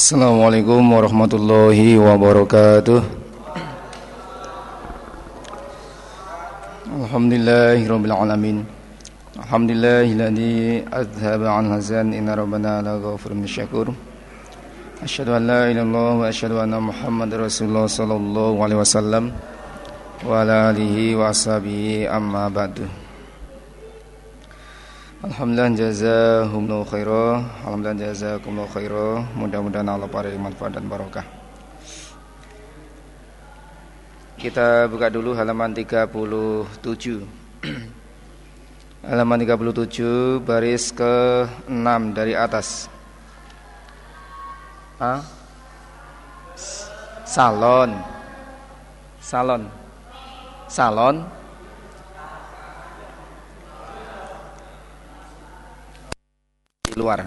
Assalamualaikum warahmatullahi wabarakatuh Alhamdulillahirabbil alamin Alhamdulillahilladzi azhaba 'an hazan inna rabbana la ghafurun syakur Asyhadu an la ilaha wa asyhadu anna Muhammadar Rasulullah sallallahu alaihi wasallam wa ala alihi wa ashabihi amma ba'du Alhamdulillah jazakumullahu khairah Alhamdulillah jazakumullahu khairah Mudah-mudahan Allah paring manfaat dan barokah. Kita buka dulu halaman 37 Halaman 37 baris ke 6 dari atas. Hah? Salon. Salon. Salon di luar.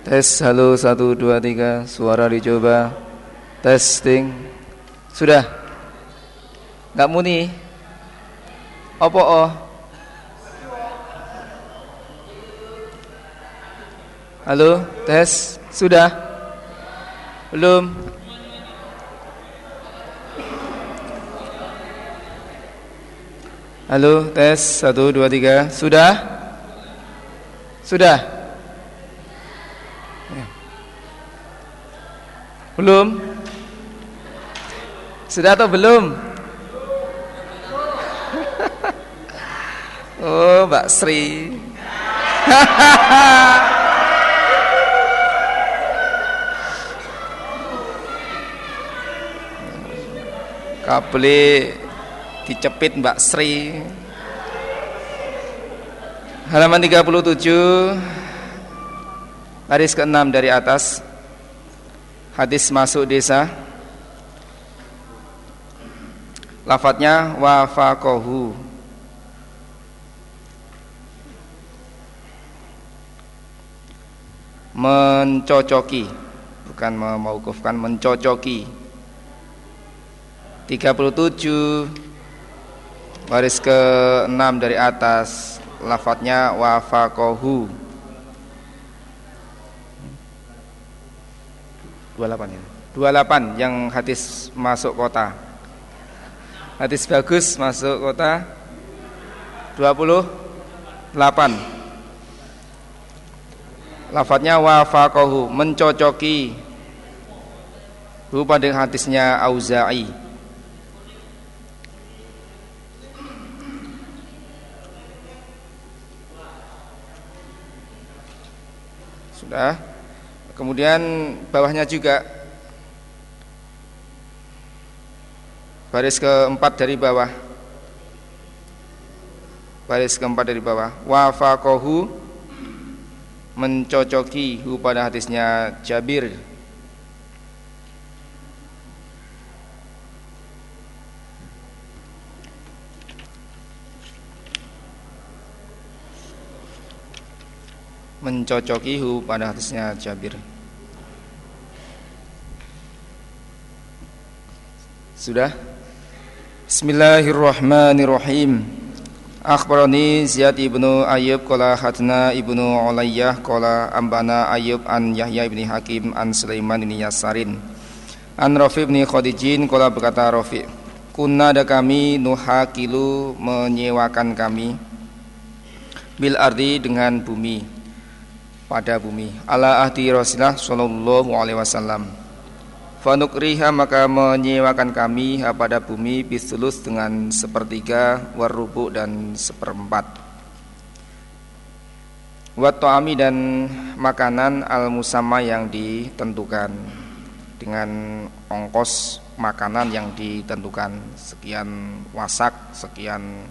Tes halo satu dua tiga suara dicoba. Testing. Sudah. Nggak muni. Opo oh? Halo tes. Sudah. Belum Halo, tes satu dua tiga. Sudah? Sudah? Ya. Belum? Sudah atau belum? oh, Mbak Sri. Kabeli dicepit Mbak Sri. Halaman 37 baris ke-6 dari atas. Hadis masuk desa. Lafadznya wafaqahu mencocoki. Bukan memaukufkan mencocoki. 37 Baris ke-6 dari atas Lafadznya wafaqahu 28 ya? 28 yang hadis masuk kota. Hadis bagus masuk kota. 28 Lafadznya wafaqahu Mencocoki. Hu pada hadisnya Auza'i Sudah. Kemudian bawahnya juga baris keempat dari bawah. Baris keempat dari bawah. Wafaqahu mencocoki hu pada hadisnya Jabir mencocokihu pada hadisnya Jabir. Sudah? Bismillahirrahmanirrahim. Akhbarani Ziyad ibnu Ayyub Qala hatna ibnu Ulayyah Qala ambana Ayyub an Yahya ibni Hakim An Sulaiman ibni Yasarin An Rafi ibni Khadijin Qala berkata Rafi Kunna ada kami nuhakilu menyewakan kami Bil ardi dengan bumi pada bumi. Ala ahdi Rasulullah sallallahu alaihi wasallam. Fanukriha maka menyewakan kami pada bumi bisulus dengan sepertiga warubuk dan seperempat. Watto'ami dan makanan al-musamma yang ditentukan. Dengan ongkos makanan yang ditentukan. Sekian wasak, sekian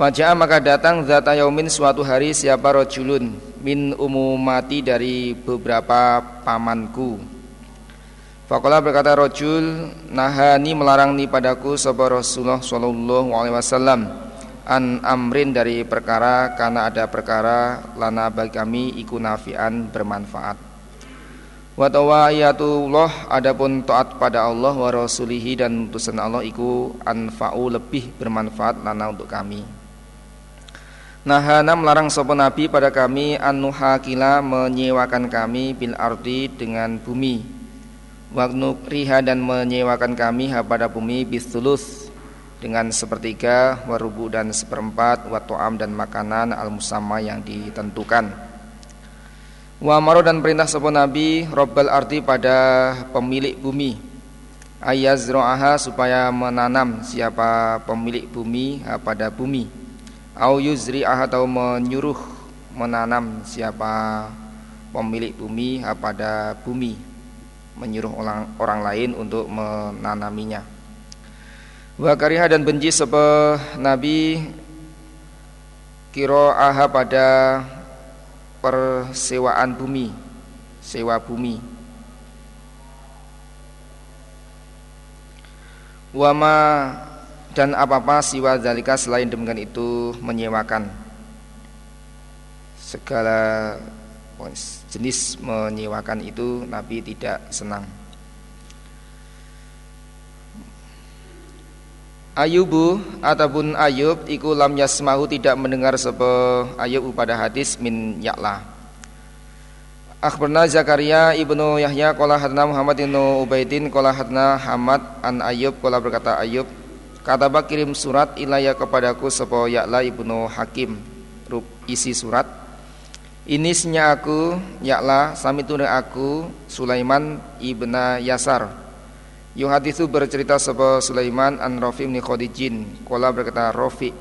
Faja'ah maka datang zata yaumin suatu hari siapa rojulun min umumati dari beberapa pamanku. Fakola berkata rojul nahani melarang ni padaku sapa Rasulullah sallallahu alaihi wasallam an amrin dari perkara karena ada perkara lana bagi kami iku nafian bermanfaat. Wa tawayatullah adapun taat pada Allah wa rasulihi dan utusan Allah iku anfa'u lebih bermanfaat lana untuk kami. Nahana melarang sopo nabi pada kami anuhakila menyewakan kami bil ardi dengan bumi. Wagnukriha dan menyewakan kami pada bumi bistulus dengan sepertiga warubu dan seperempat watoam dan makanan al musamma yang ditentukan. Wa maro dan perintah sopo nabi robbal ardi pada pemilik bumi. Ayazro'aha supaya menanam siapa pemilik bumi pada bumi au yuzri'ah atau menyuruh menanam siapa pemilik bumi pada bumi menyuruh orang, orang lain untuk menanaminya. Wa kariha dan benci sebab nabi aha pada persewaan bumi sewa bumi. Wama dan apa-apa siwa zalika selain demikian itu menyewakan. Segala jenis menyewakan itu Nabi tidak senang. Ayubu ataupun Ayub iku lam yasmahu tidak mendengar sebe Ayub pada hadis min yaklah Akhbarna Zakaria ibnu Yahya Kola hadna Muhammad ibnu Ubaidin Kola hadna Hamad an Ayub Kola berkata Ayub Kata kirim surat ilaya kepadaku Sopo Ya'la ibnu Hakim. Ruk isi surat. Ini senya aku Ya'la Samitu aku Sulaiman ibna Yasar. Yuhadithu bercerita Sopo Sulaiman An Rofi ibn Khadijin Kola berkata Rofi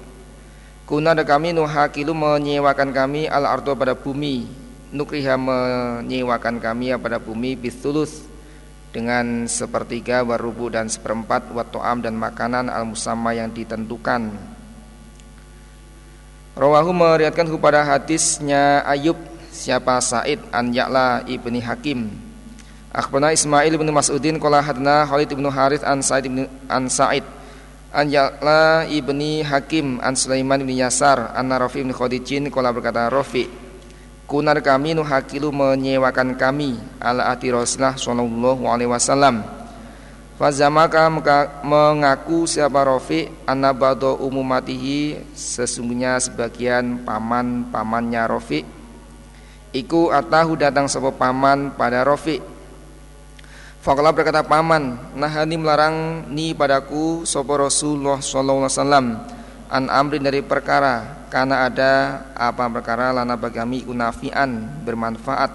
Kuna ada kami nuhakilu menyewakan kami al ardo pada bumi. Nukriha menyewakan kami pada bumi Bistulus dengan sepertiga warubu dan seperempat wato'am dan makanan al musamma yang ditentukan. Rawahu meriatkan kepada hadisnya Ayub siapa Said an Ya'la ibni Hakim. Akhbarna Ismail ibnu Mas'udin qala hadna Khalid ibnu Harith an Said ibnu an Said an Ya'la ibni Hakim an Sulaiman ibni Yasar an Rafi ibni Khadijin qala berkata Rafi kunar kami nuhakilu menyewakan kami. Ala ati Rasulullah sallallahu alaihi wasallam. Fazamaka mengaku siapa Rofi Anabado umumatihi Sesungguhnya sebagian paman-pamannya Rofi Iku atahu datang sebuah paman pada Rofi Fakallah berkata paman Nahani melarang ni padaku Sopo Rasulullah Sallallahu Alaihi Wasallam An amrin dari perkara. Karena ada apa perkara lana bagami unafian bermanfaat.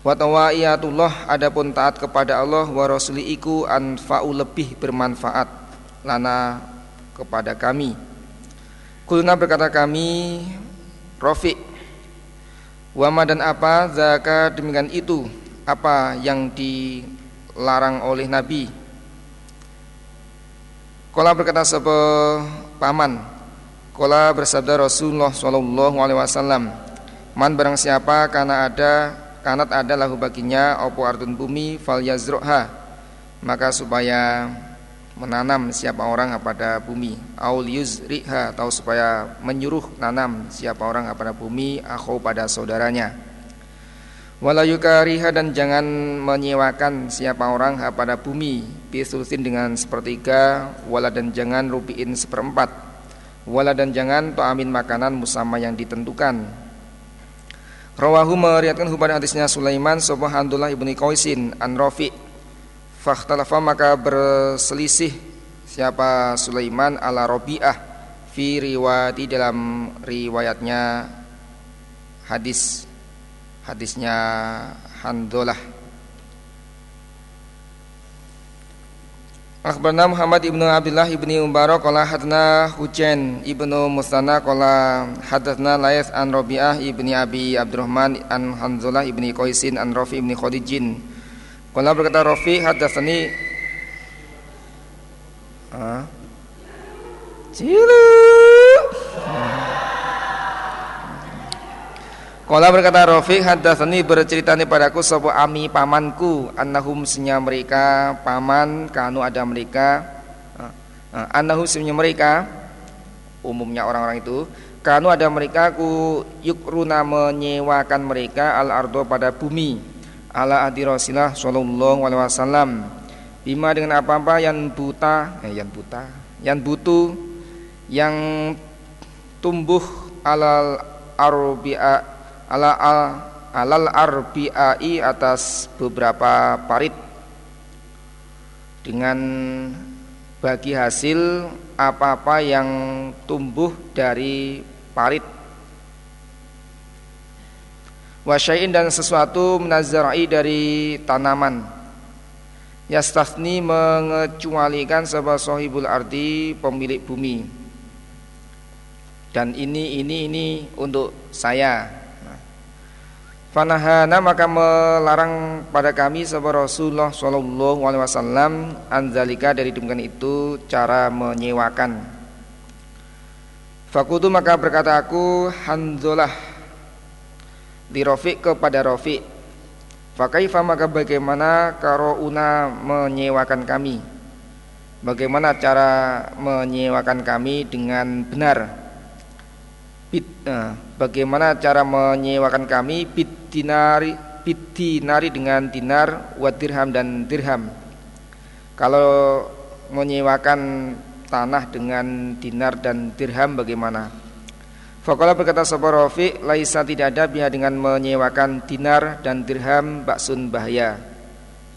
Wa tawaiyatullah adapun taat kepada Allah wa rasuli iku anfa'u lebih bermanfaat lana kepada kami. Kulna berkata kami Rafiq Wama dan apa zaka demikian itu apa yang dilarang oleh Nabi. Kala berkata sebuah paman. Kala bersabda Rasulullah Shallallahu Alaihi Wasallam, man barang siapa karena ada kanat ada lahu baginya opo ardun bumi fal yazroha. Maka supaya menanam siapa orang pada bumi aul yuzriha atau supaya menyuruh nanam siapa orang pada bumi aku pada saudaranya wala yukariha dan jangan menyewakan siapa orang pada bumi. Bisulusin dengan sepertiga wala dan jangan rupiin seperempat. Wala dan jangan to'amin makanan musama yang ditentukan. Rawahu meriatkan hubungan hadisnya Sulaiman Sopoh Handullah ibni Qaisin An Rafi. Fakhtalafa maka berselisih Siapa Sulaiman ala Robi'ah Fi riwati dalam riwayatnya Hadis Hadisnya Handullah Akhbarna Muhammad ibnu Abdullah ibni Umbarak Kala hadna Hujain ibnu Mustana Kala hadna Layas an Robi'ah ibni Abi Abdurrahman An Hanzulah ibni Qaisin An Rafi ibni Khadijin Kala berkata Rafi hadasani ah. Cilu Kala berkata Rafiq hadatsani bercerita ini padaku sapa ami pamanku. Annahum senya mereka paman kanu ada mereka. Annahum senya mereka umumnya orang-orang itu kanu ada mereka ku yukruna menyewakan mereka al ardo pada bumi. Ala adi Rasulullah sallallahu alaihi wasallam. Bima dengan apa-apa yang buta eh yang buta yang butuh yang tumbuh alal arbi'a ala al, alal arbi'ai atas beberapa parit. Dengan bagi hasil apa-apa yang tumbuh dari parit. Wasyain dan sesuatu menazari dari tanaman. Yastafni mengecualikan sebuah sahibul ardi pemilik bumi. Dan ini ini ini untuk saya Fanahana maka melarang pada kami sahabat Rasulullah Shallallahu Alaihi Wasallam anzalika dari demikian itu cara menyewakan. Fakutu maka berkata aku Hanzolah di Rofiq kepada Rofiq. Fakaifa maka bagaimana karouna menyewakan kami? Bagaimana cara menyewakan kami dengan benar? Bit, uh, bagaimana cara menyewakan kami bit dinari bit dinari dengan dinar wa dirham dan dirham. Kalau menyewakan tanah dengan dinar dan dirham bagaimana? Fakola berkata sahabat Rafi Laisa tidak ada biha dengan menyewakan dinar dan dirham baksun bahaya.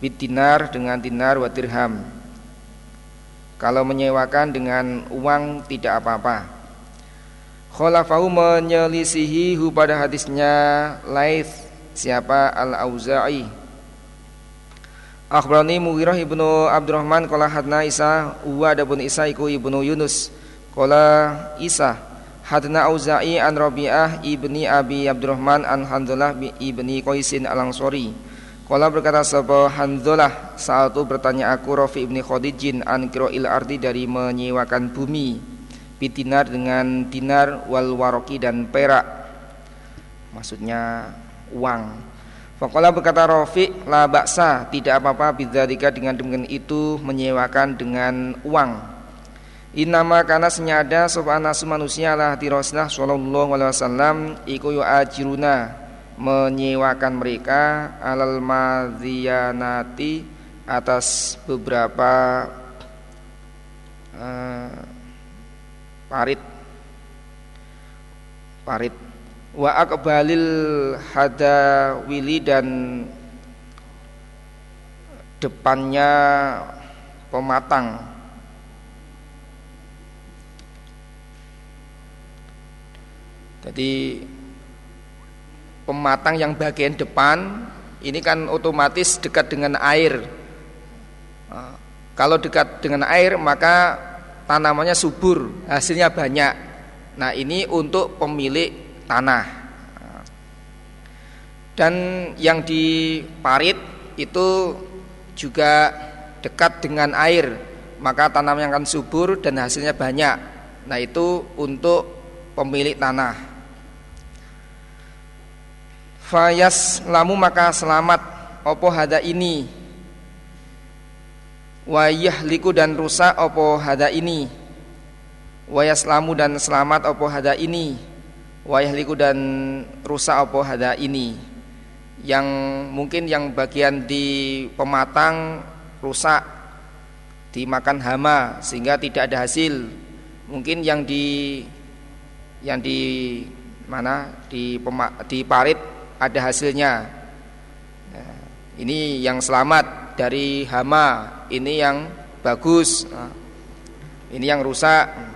Bit dinar dengan dinar wa dirham. Kalau menyewakan dengan uang tidak apa-apa. Kholafahu menyelisihi pada hadisnya Laith siapa? Al-Auza'i. Akhbarani Mughirah ibnu Abdurrahman Kala hadna Isa Uwa adapun Isa iku ibnu Yunus Kala Isa Hadna Auza'i an Rabi'ah ibni Abi Abdurrahman an Hanzalah ibni Qaisin al-Ansori Kala berkata sebuah Hanzalah? Saat itu bertanya aku Rafi ibni Khadijin an il ardi dari menyewakan bumi bitinar dengan dinar wal waroki dan perak. Maksudnya uang. Fakola berkata Rofi la baksa tidak apa-apa bidzalika dengan dengan itu menyewakan dengan uang. Inama karena senyada sopan nasu manusia lah di Rasulullah Shallallahu Alaihi Wasallam iku ajiruna menyewakan mereka alal madhiyanati atas beberapa uh, parit. Parit wa akbalil hadawili dan depannya pematang jadi pematang yang bagian depan ini kan otomatis dekat dengan air kalau dekat dengan air maka tanamannya subur, hasilnya banyak. Nah, ini untuk pemilik tanah. Dan yang di parit itu juga dekat dengan air, maka tanamnya akan subur dan hasilnya banyak. Nah, itu untuk pemilik tanah. Fayas lamu maka selamat opo hada ini wayah liku dan rusak opo hada ini lamu dan selamat opo hada ini wayah liku dan rusak opo hada ini. Yang mungkin yang bagian di pematang rusak dimakan hama sehingga tidak ada hasil. Mungkin yang di yang di mana di pema, di parit ada hasilnya. Nah, ini yang selamat dari hama ini yang bagus. Nah, ini yang rusak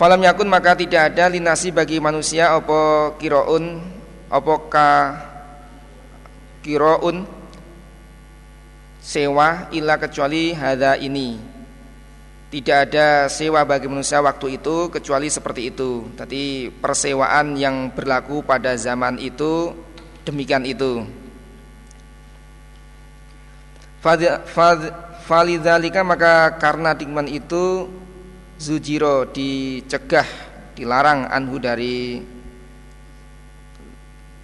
falam yakun maka tidak ada linasi bagi manusia opo kiroun opo ka kiroun sewa illa kecuali hada ini tidak ada sewa bagi manusia waktu itu kecuali seperti itu. Tadi persewaan yang berlaku pada zaman itu demikian itu. Falidzalika maka karena dikman itu Zujiro dicegah dilarang anhu dari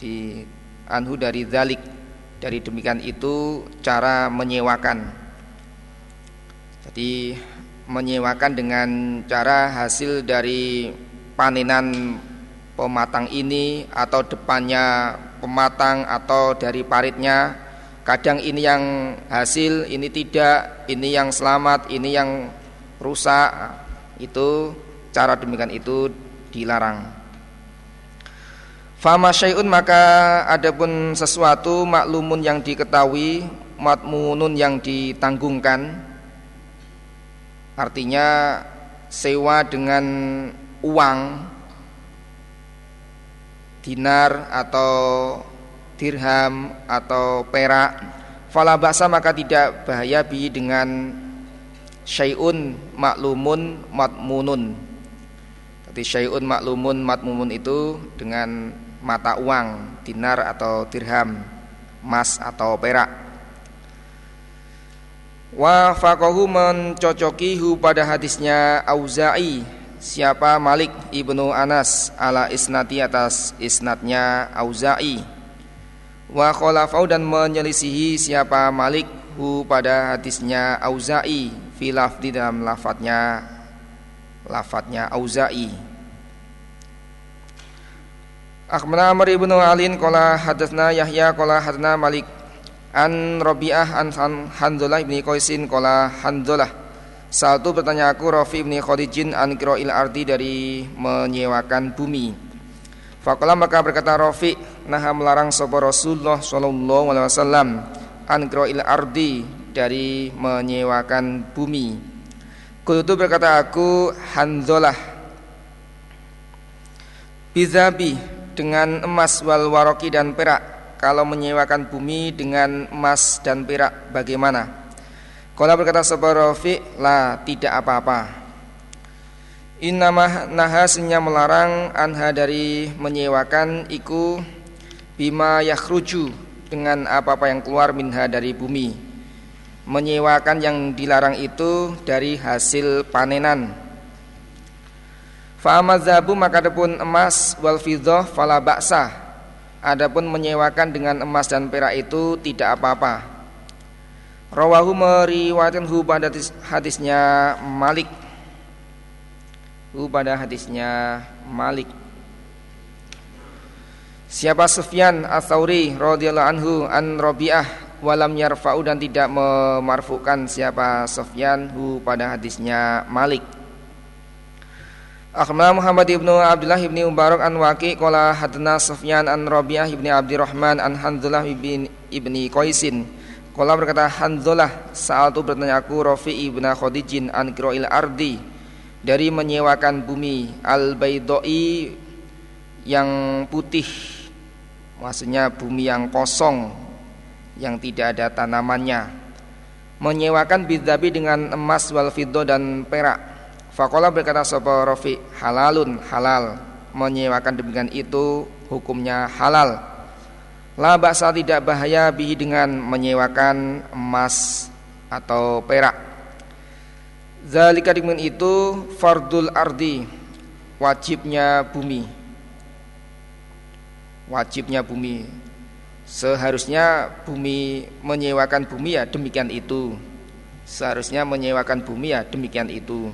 di anhu dari zalik dari demikian itu cara menyewakan jadi menyewakan dengan cara hasil dari panenan pematang ini atau depannya pematang atau dari paritnya Kadang ini yang hasil, ini tidak, ini yang selamat, ini yang rusak. Itu cara demikian itu dilarang. Fama syai'un maka adapun sesuatu maklumun yang diketahui matmunun yang ditanggungkan artinya sewa dengan uang dinar atau dirham atau perak fala ba'sa maka tidak bahaya bi dengan syai'un maklumun matmunun. Jadi syai'un maklumun matmumun itu dengan mata uang dinar atau dirham emas atau perak. Wa faqahu mencocokihu pada hadisnya Auza'i Siapa Malik ibnu Anas ala isnati atas isnatnya Auza'i. Wa khalafau dan menyelisihi siapa Malik hu pada hadisnya Auza'i Fi lafdi dalam lafadnya Lafadnya Auza'i. Akhmana Amr ibnu Alin Kola hadasna Yahya Kola hadna Malik An Robiah an Hanzalah ibni Qaisin kola Hanzalah. Satu bertanya aku Rafi ibni Khadijin an Kiro'il arti dari menyewakan bumi. Fakola maka berkata Rafi Nah melarang sopa Rasulullah Sallallahu alaihi wasallam An Kiro'il ardi dari menyewakan bumi Kutu berkata aku Hanzalah Bizabi dengan emas wal waroki dan perak kalau menyewakan bumi dengan emas dan perak bagaimana? Kalau berkata Rafi lah tidak apa-apa. Innamah nahasnya melarang anha dari menyewakan iku bima yakhruju dengan apa-apa yang keluar minha dari bumi. Menyewakan yang dilarang itu dari hasil panenan. Fa'amazabu maka adapun emas wal fiddah fala ba'sa Adapun menyewakan dengan emas dan perak itu tidak apa-apa. Rawahu meriwayatkan hu pada hadisnya Malik. Hu pada hadisnya Malik. Siapa Sufyan Ats-Tsauri radhiyallahu anhu an Rabi'ah walam yarfa'u dan tidak memarfukan siapa Sufyan hu pada hadisnya Malik. Akhbarana Muhammad ibnu Abdullah ibni Mubarak an Waqi qala hadna Sufyan an Rabi'ah ibni Abdurrahman an Hanzalah ibni, ibni Qaisin Qala berkata Hanzalah saat itu bertanya aku Rafi ibnu Khadijin an Kiroil Ardi dari menyewakan bumi al baidoi yang putih maksudnya bumi yang kosong yang tidak ada tanamannya menyewakan bidzabi dengan emas wal fiddo dan perak Fakola berkata sopo Rofi halalun halal menyewakan demikian itu hukumnya halal. La baksa tidak bahaya bihi dengan menyewakan emas atau perak. Zalika dengan itu fardul ardi wajibnya bumi. Wajibnya bumi. Seharusnya bumi menyewakan bumi ya demikian itu. Seharusnya menyewakan bumi ya demikian itu.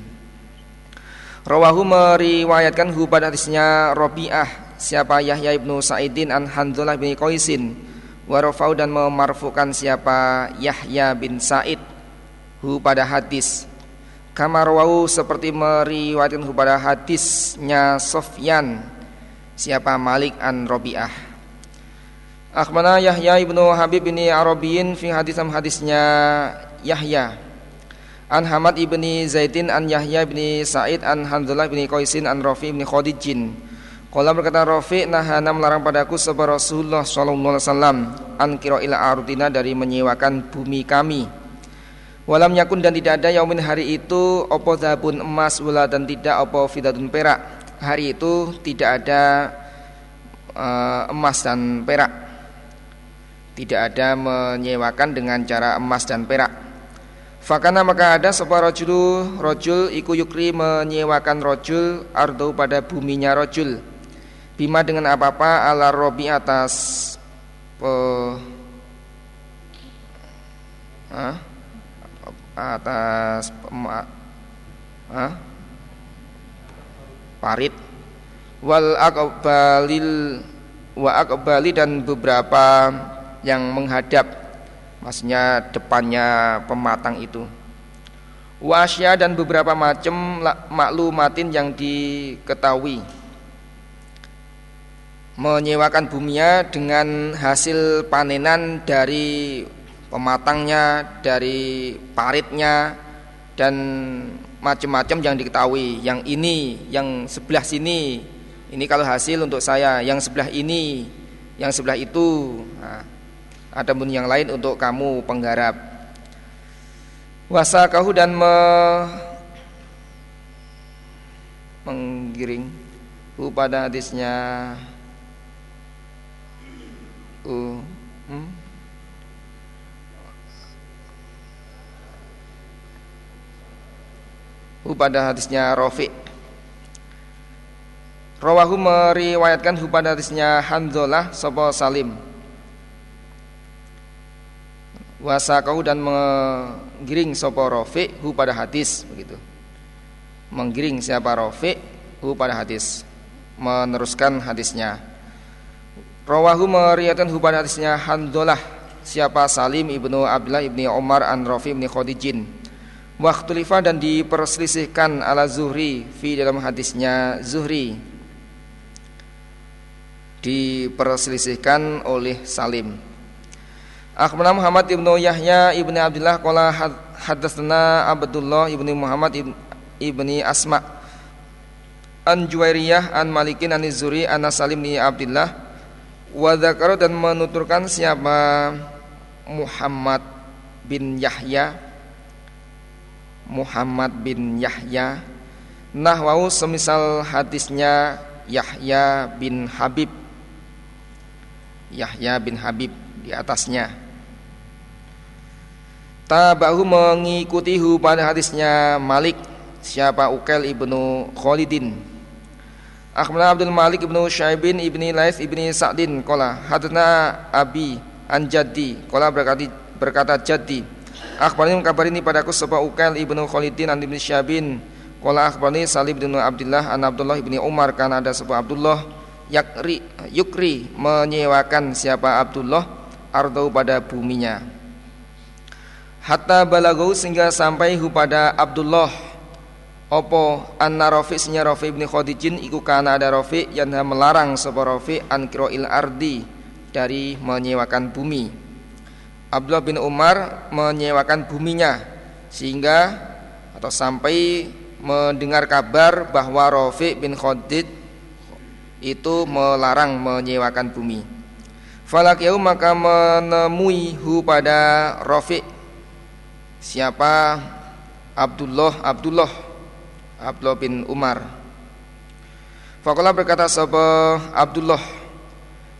Rawahu meriwayatkan hu pada hadisnya Robi'ah siapa Yahya ibnu Sa'idin an Hanzalah bin Qaisin warafau dan memarfukan siapa Yahya bin Sa'id hu pada hadis Kamar rawahu seperti meriwayatkan hu pada hadisnya Sofyan siapa Malik an Robi'ah Akhmana Yahya ibnu Habib bin Arabiyin fi hadis hadisnya Yahya An Hamad ibni Zaidin an Yahya ibni Sa'id an Hanzalah ibni Qaisin an Rafi ibni Khadijin Qala berkata Rafi nahana melarang padaku sebab Rasulullah sallallahu alaihi wasallam an ila ardina dari menyewakan bumi kami. Walam yakun dan tidak ada yaumin hari itu opo zabun emas wala dan tidak opo fidatun perak. Hari itu tidak ada uh, emas dan perak. Tidak ada menyewakan dengan cara emas dan perak. Fakana maka ada sebuah rojul Rojul iku yukri menyewakan rojul Ardo pada buminya rojul Bima dengan apa-apa ala robi atas pe, ah, Atas ah, Parit Wal akbalil Wa akbali dan beberapa yang menghadap maksudnya depannya pematang itu. Wasya dan beberapa macam maklumatin yang diketahui. Menyewakan buminya dengan hasil panenan dari pematangnya, dari paritnya dan macam-macam yang diketahui. Yang ini, yang sebelah sini, ini kalau hasil untuk saya. Yang sebelah ini, yang sebelah itu. Nah, ada pun yang lain untuk kamu penggarap. Wasakahu dan me menggiring pada hadisnya uh, uh, pada hadisnya Rafi. Rawahu meriwayatkan hu pada hadisnya Hanzalah Sopo Salim. Wasakau dan menggiring Sopo Rafi hu pada hadis begitu. Menggiring siapa Rafi hu pada hadis. Meneruskan hadisnya. Rawahu meriwayatkan hubban hadisnya Handolah siapa Salim ibnu Abdullah ibni Umar an Rafi ibni Khadijin. Waktulifa dan diperselisihkan ala Zuhri fi dalam hadisnya Zuhri diperselisihkan oleh Salim. Akhbarana Muhammad ibnu Yahya ibni Abdullah qala hadatsana Abdullah ibni Muhammad ibni Asma an Juwairiyah an Malikin an Zuhri an Salim ibni Abdullah Wadakaro dan menuturkan siapa Muhammad bin Yahya Muhammad bin Yahya. Nahwau semisal hadisnya Yahya bin Habib. Yahya bin Habib di atasnya. Tabahu mengikuti pada hadisnya Malik Siapa Ukel ibnu Khalidin. Akhbarana Abdul Malik ibnu Syaibin ibni Lais ibni Sa'din. Kola hadna Abi an Jaddi Kola berkata, berkata Jaddi Akhbarani kabarini padaku Sebab Ukail ibnu Khalidin an ibni Syaibin Kola akhbarani Salib ibnu Abdullah an Abdullah ibni Umar. Karena ada sebuah Abdullah Yakri, Yukri menyewakan siapa Abdullah Ardau pada buminya. Hatta balagau sehingga sampai pada Abdullah. Opo anna Rafi senya Rafi ibni Khadijin iku kana ada Rafi yang melarang sapa Rafi an il ardi dari menyewakan bumi. Abdullah bin Umar menyewakan buminya sehingga atau sampai mendengar kabar bahwa Rafi bin Khadid itu melarang menyewakan bumi. Falakiyau maka menemui hu pada Rafi. Siapa? Abdullah Abdullah Abdullah bin Umar. Fakola berkata sahabat Abdullah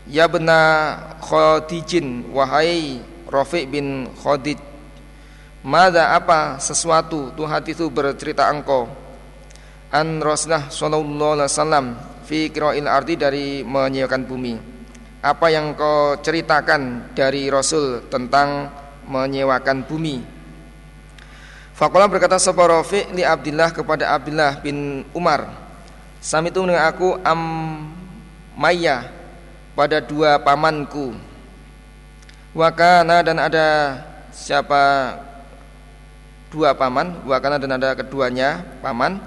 Ya bena Khadijin Wahai Rafiq bin Khadij. Mada apa sesuatu Tuh hati itu bercerita engkau? An Rasulullah Sallallahu Alaihi Wasallam Fi kiro'il ardi dari menyewakan bumi. Apa yang kau ceritakan dari Rasul Tentang menyewakan bumi? Fakola berkata Sopo Rafi li Abdillah kepada Abdullah bin Umar Sami itu dengan aku am Maya pada dua pamanku Wakana dan ada siapa? Dua paman. Wakana dan ada keduanya paman.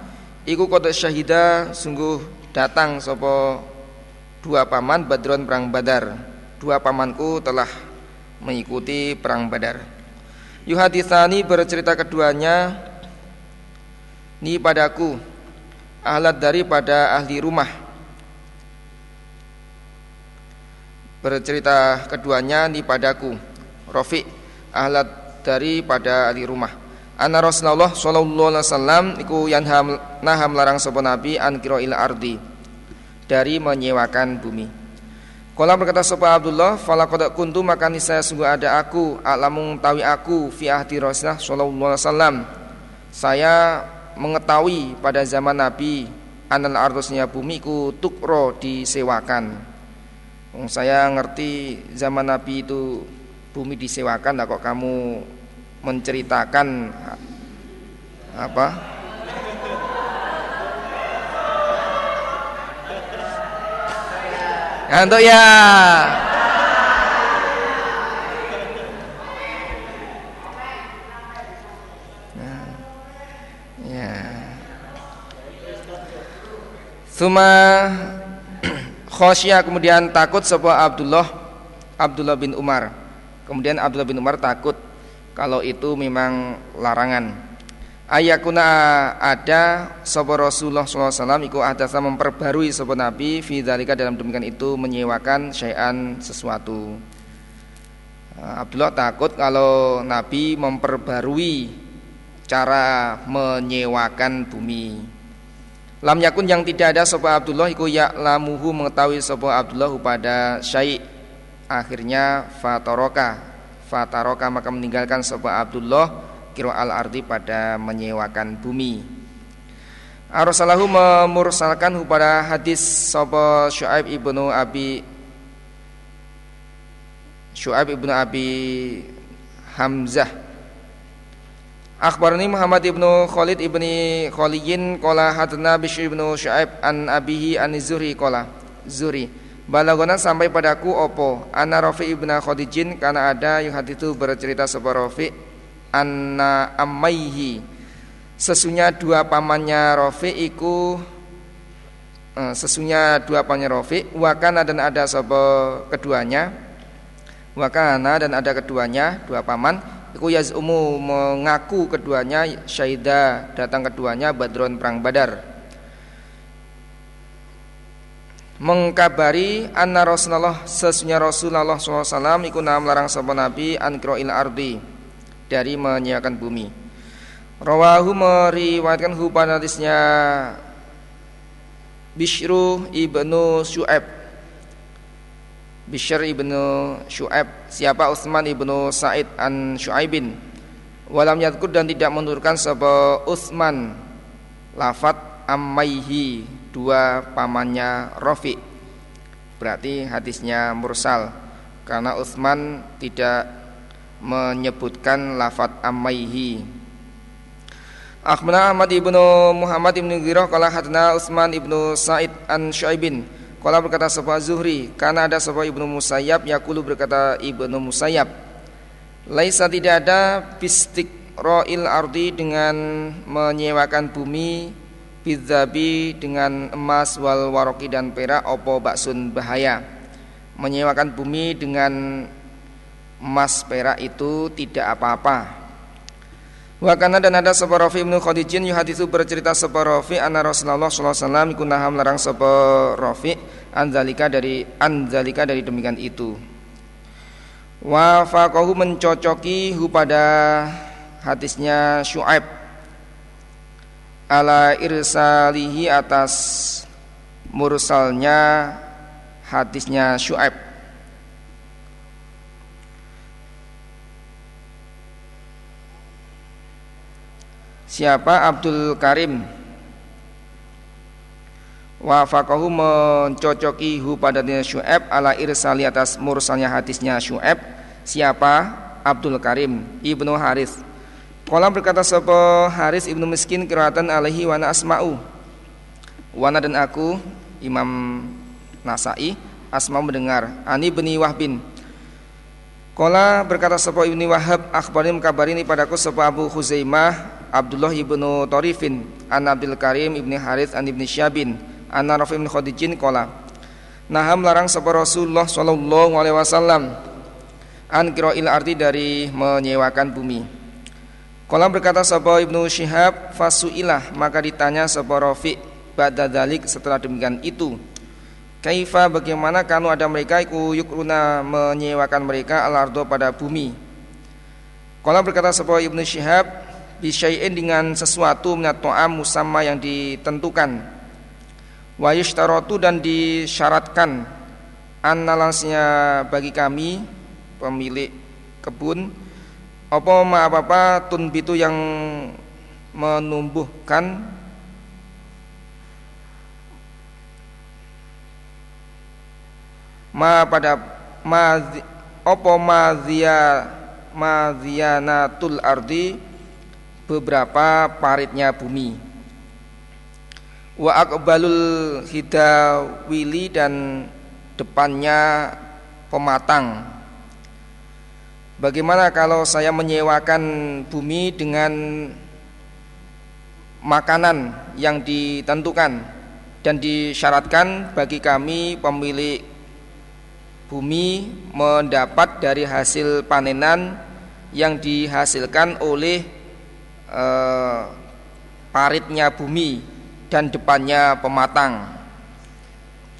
Iku kota syahida sungguh datang sopo dua paman Badron perang Badar. Dua pamanku telah mengikuti perang Badar. Yuhadithani bercerita keduanya Ni padaku Ahlat daripada ahli rumah Bercerita keduanya ni padaku Rofiq Ahlat daripada ahli rumah Anna Rasulullah sallallahu alaihi wasallam iku yanham naham larang sapa nabi an il ardi dari menyewakan bumi. Kala berkata sapa Abdullah, "Fala qad kuntu maka saya sungguh ada aku, alamun tawi aku fi ahdi Rasulullah sallallahu alaihi wasallam." Saya mengetahui pada zaman Nabi anal ardusnya bumi ku tukro disewakan. Saya ngerti zaman Nabi itu bumi disewakan, lah kok kamu menceritakan apa? Ngantuk ya. Nah, ya. Suma Khosyah kemudian takut sebuah Abdullah Abdullah bin Umar. Kemudian Abdullah bin Umar takut kalau itu memang larangan. Ayakuna ada sapa Rasulullah SAW iku adasa memperbarui sapa Nabi fi dalam demikian itu menyewakan syai'an sesuatu. Abdullah takut kalau Nabi memperbarui cara menyewakan bumi. Lam yakun yang tidak ada sapa Abdullah iku ya lamuhu mengetahui sapa Abdullah pada syai' akhirnya fatoroka. Fataroka maka meninggalkan sapa Abdullah kiro al ardi pada menyewakan bumi. Arsalahu memursalkan pada hadis sapa Syuaib ibnu Abi Syuaib ibnu Abi Hamzah Akhbarani Muhammad ibnu Khalid ibni Khaliyin Kola hadna Bishr ibnu Shu'aib An abihi an Zuri Kola Zuri. Balagona sampai padaku opo? Anna Rafi ibnu Khadijin Karena ada yang hati itu bercerita sebuah Rafi Anna ammaihi. Sesunya dua pamannya Rafi iku eh, Sesunya dua pamannya Rafi Wakana dan ada sebuah keduanya Wakana dan ada keduanya Dua paman Iku yaz'umu mengaku keduanya syaida datang keduanya Badron perang Badar. Mengkabari anna Rasulullah sesungguhnya Rasulullah SAW iku nam larang sapa Nabi an il ardi dari menyiapkan bumi. Rawahu meriwayatkan hu hadisnya Bishru ibnu Syu'ab Bishr ibnu Shu'aib Siapa? Utsman ibnu Sa'id an Shu'aibin Walam yadkur dan tidak menurunkan sebab Utsman. Lafat ammaihi. Dua pamannya Rafi. Berarti hadisnya mursal. Karena Utsman tidak menyebutkan lafat ammaihi. Akhbarana Ahmad ibnu Muhammad ibnu Ghirah Kala hadna Utsman ibnu Sa'id an Shu'aibin Kala berkata sebuah Zuhri, karena ada sebuah Ibnu Musayyab, Yakulu berkata Ibnu Musayyab. Laisa tidak ada bistik ro'il ardi dengan menyewakan bumi bidzabi dengan emas wal waroki dan perak opo baksun bahaya. Menyewakan bumi dengan emas perak itu tidak apa-apa. Wakana dan ada sebuah Rafi ibnu Khadijin yuhadisu bercerita sebuah Rafi anna Rasulullah sallallahu alaihi wasallam larang sebuah Rafi anzalika dari anzalika dari demikian itu. Wa faqahu mencocoki hu pada hadisnya Syuaib ala irsalihi atas mursalnya hadisnya Syuaib Siapa? Abdul Karim. Wafakahu mencocoki hu pada Syu'ab ala irsali atas mursalnya hadisnya Syu'ab Siapa? Abdul Karim Ibnu Haris. Kolam berkata sebuah Haris ibnu miskin kiratan alaihi wana asma'u. Wana dan aku Imam Nasai Asma mendengar. Ani beni Wahbin. Kola berkata sebuah ibni Wahab Akhbarin kabarini padaku sebuah Abu Khuzaimah Abdullah ibnu Torifin An Abdul Karim ibni Harith An ibni Syabin An Rafi ibn Khadijin Kola Naham larang sapa Rasulullah Sallallahu alaihi wasallam An il arti dari menyewakan bumi. Kola berkata sapa ibnu Syihab Fasu'ilah maka ditanya sapa Rafi Ba'da dalik setelah demikian itu Kaifa bagaimana kanu ada mereka iku yukruna menyewakan mereka al-ardo pada bumi? Kola berkata sapa ibnu Syihab bisyai'in dengan sesuatu minat to'am musamma yang ditentukan. Wa yushtaratu dan disyaratkan analasnya bagi kami pemilik kebun apa ma apa apa tunbitu yang menumbuhkan ma pada ma opo mazia mazianatul ardi beberapa paritnya bumi. Wa akbalul hidawili dan depannya pematang. Bagaimana kalau saya menyewakan bumi dengan makanan yang ditentukan dan disyaratkan bagi kami pemilik bumi mendapat dari hasil panenan yang dihasilkan oleh eh, paritnya bumi dan depannya pematang.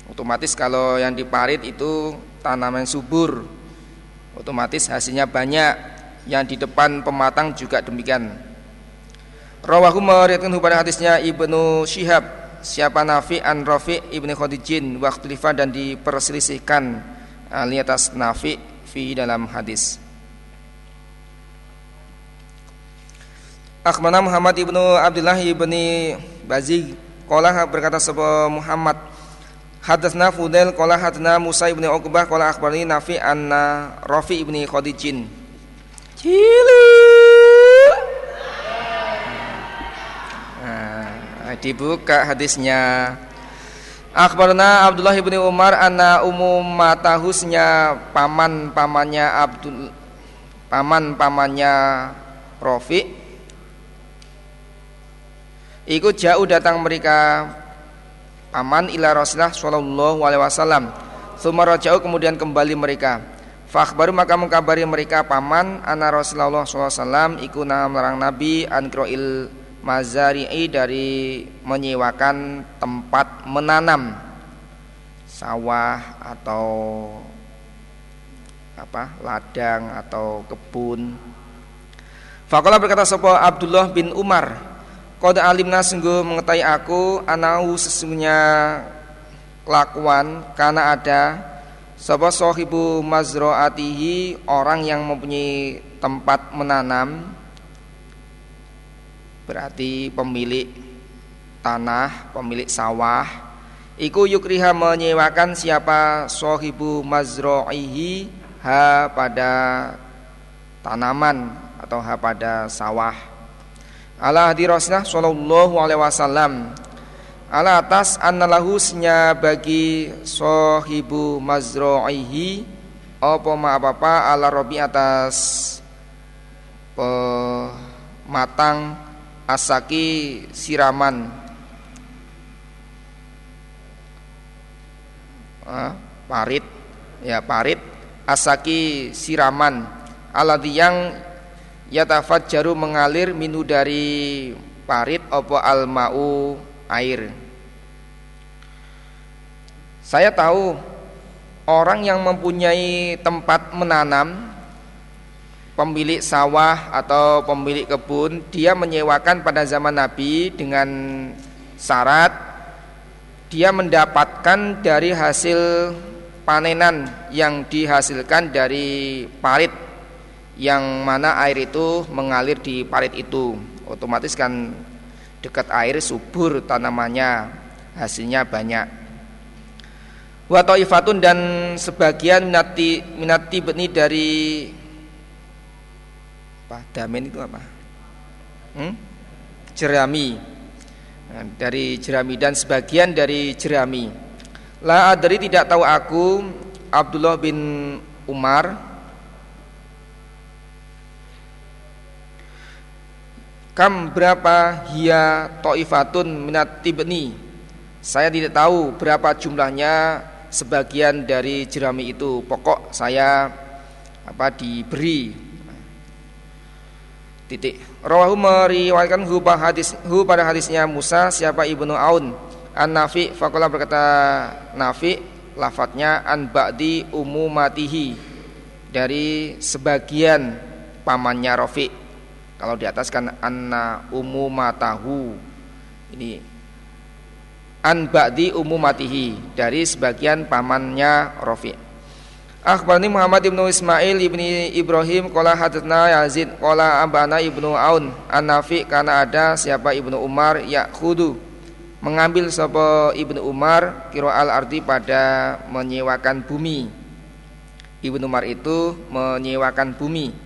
Otomatis kalau yang diparit itu tanaman subur, otomatis hasilnya banyak. Yang di depan pematang juga demikian. Rawahu meriwayatkan pada hadisnya Ibnu Syihab siapa Nafi an Rafi ibni Khadijin waktu dan diperselisihkan ali atas Nafi fi dalam hadis. Akhbarana Muhammad ibnu Abdullah ibni Bazig Qala berkata sebuah Muhammad Hadatsna Fudail qala hadatsna Musa ibni Uqbah qala akhbarani Nafi anna Rafi ibni Khadijin. Cilu. Nah, dibuka hadisnya. Akhbarna Abdullah ibni Umar anna umum matahusnya paman pamannya Abdul paman pamannya Rafi Ikut jauh datang mereka aman ila Rasulullah sallallahu alaihi wasallam. Tsumma jauh kemudian kembali mereka. Fakhbaru maka mengkabari mereka paman ana Rasulullah sallallahu alaihi wasallam iku melarang Nabi ankroil mazari'i dari menyewakan tempat menanam sawah atau apa ladang atau kebun. Fakola berkata sapa Abdullah bin Umar Qad alimna sungguh mengetahui aku anau sesungguhnya kelakuan karena ada sapa sahibu mazraatihi orang yang mempunyai tempat menanam berarti pemilik tanah, pemilik sawah. Iku yukriha menyewakan siapa sahibu mazra'ihi ha pada tanaman atau ha pada sawah ala hadi Rasulullah sallallahu alaihi wasallam. Ala atas annalahusnya bagi sahibu mazra'ihi apa ma apa ala robi atas pematang asaki siraman. Ah, parit. Ya parit. Asaki siraman. Aladhi yang yatafajjaru mengalir minu dari parit opo almau air. Saya tahu orang yang mempunyai tempat menanam pemilik sawah atau pemilik kebun dia menyewakan pada zaman Nabi dengan syarat dia mendapatkan dari hasil panenan yang dihasilkan dari parit yang mana air itu mengalir di parit itu. Otomatis kan dekat air subur tanamannya hasilnya banyak. Wa taifatun dan sebagian minati minati beni dari apa damen itu apa? Hmm? jerami. Nah, dari jerami dan sebagian dari jerami. La adri tidak tahu aku Abdullah bin Umar Kam berapa hia to'ifatun minat tibni? Saya tidak tahu berapa jumlahnya sebagian dari jerami itu. Pokok saya apa diberi. Titik. Rawahu meriwayatkan hu pada, hadis, hu pada hadisnya Musa siapa ibnu Aun? An Nafi fakola berkata Nafi lafadznya an ba'di umumatihi. Dari sebagian pamannya Rafi' Kalau di atas kan anna umumatahu. Ini an ba'di umumatihi dari sebagian pamannya Rafi. Akhbarni Muhammad ibnu Ismail ibni Ibrahim Kola hadatna Yazid Kola abana ibnu Aun an Nafi karena ada siapa ibnu Umar khudu mengambil sapa ibnu Umar kiro al arti pada menyewakan bumi. Ibnu Umar itu menyewakan bumi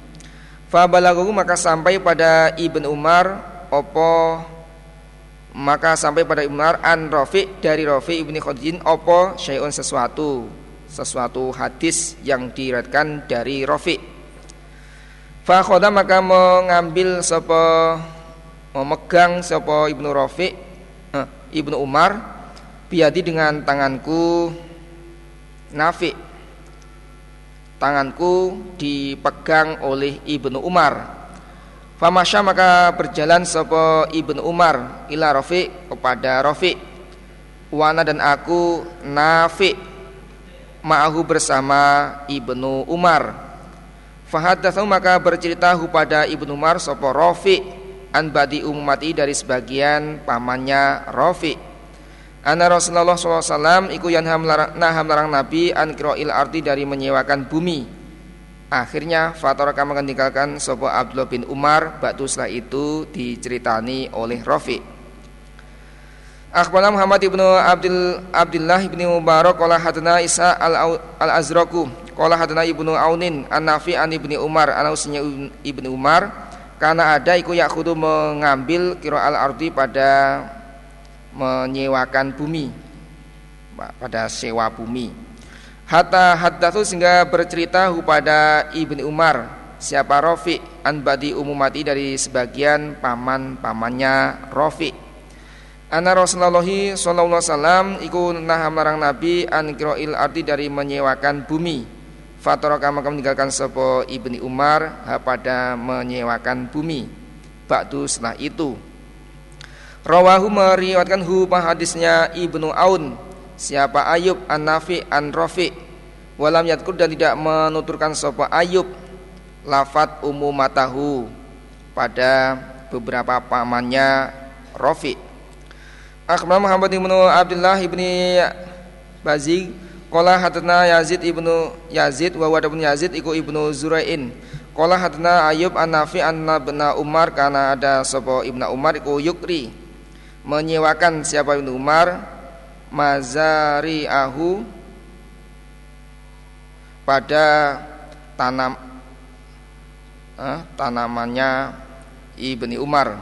Fabalagu maka sampai pada Ibn Umar opo maka sampai pada Ibn Umar an Rafi dari Rafi ibni Khadijin opo syai'un sesuatu sesuatu hadis yang diriatkan dari Rafi. Fakhoda maka mengambil sopo memegang sopo ibnu Rafi eh, ibnu Umar biadi dengan tanganku Nafi tanganku dipegang oleh Ibnu Umar. Famasya maka berjalan sopo Ibnu Umar ila Rafi kepada Rafi. Wana dan aku Nafi ma'ahu bersama Ibnu Umar. Fahadathu maka bercerita pada Ibnu Umar sopo Rafi an badi umumati dari sebagian pamannya Rafi Anna Rasulullah SAW iku yanha melarang, naha melarang Nabi an il arti dari menyewakan bumi. Akhirnya Fatoraka meninggalkan sopo Abdullah bin Umar Batu setelah itu diceritani oleh Rafi Akhbarana Muhammad ibnu Abdul Abdullah ibnu Mubarak Kola hadana Isa al, al Azraku Kola hadana ibnu Aunin An Nafi an ibni Umar An ibnu Umar Karena ada iku yakudu mengambil kiro al arti pada menyewakan bumi pada sewa bumi hatta haddatsu sehingga bercerita kepada Ibnu Umar siapa Rofi an badi umumati dari sebagian paman-pamannya Rofi Ana Rasulullah sallallahu alaihi wasallam iku nah marang Nabi an qira'il arti dari menyewakan bumi. Fataraka maka meninggalkan sapa Ibni Umar pada menyewakan bumi. Ba'du setelah itu Rawahu meriwayatkan hu hadisnya Ibnu Aun. Siapa Ayub an Nafi an Rafi walam yadkur dan tidak menuturkan sapa Ayub. Lafat umumatahu pada beberapa pamannya Rafi. Akhbar Muhammad ibnu Abdullah ibni Bazig Kola hatna Yazid ibnu Yazid wa wadabun Yazid iku ibnu Zurain Kola hatna Ayub an Nafi an Nabna Umar karena ada sopo ibnu Umar iku yukri menyewakan siapa Ibnu Umar? Mazari ahu pada tanam eh, tanamannya Ibni Umar.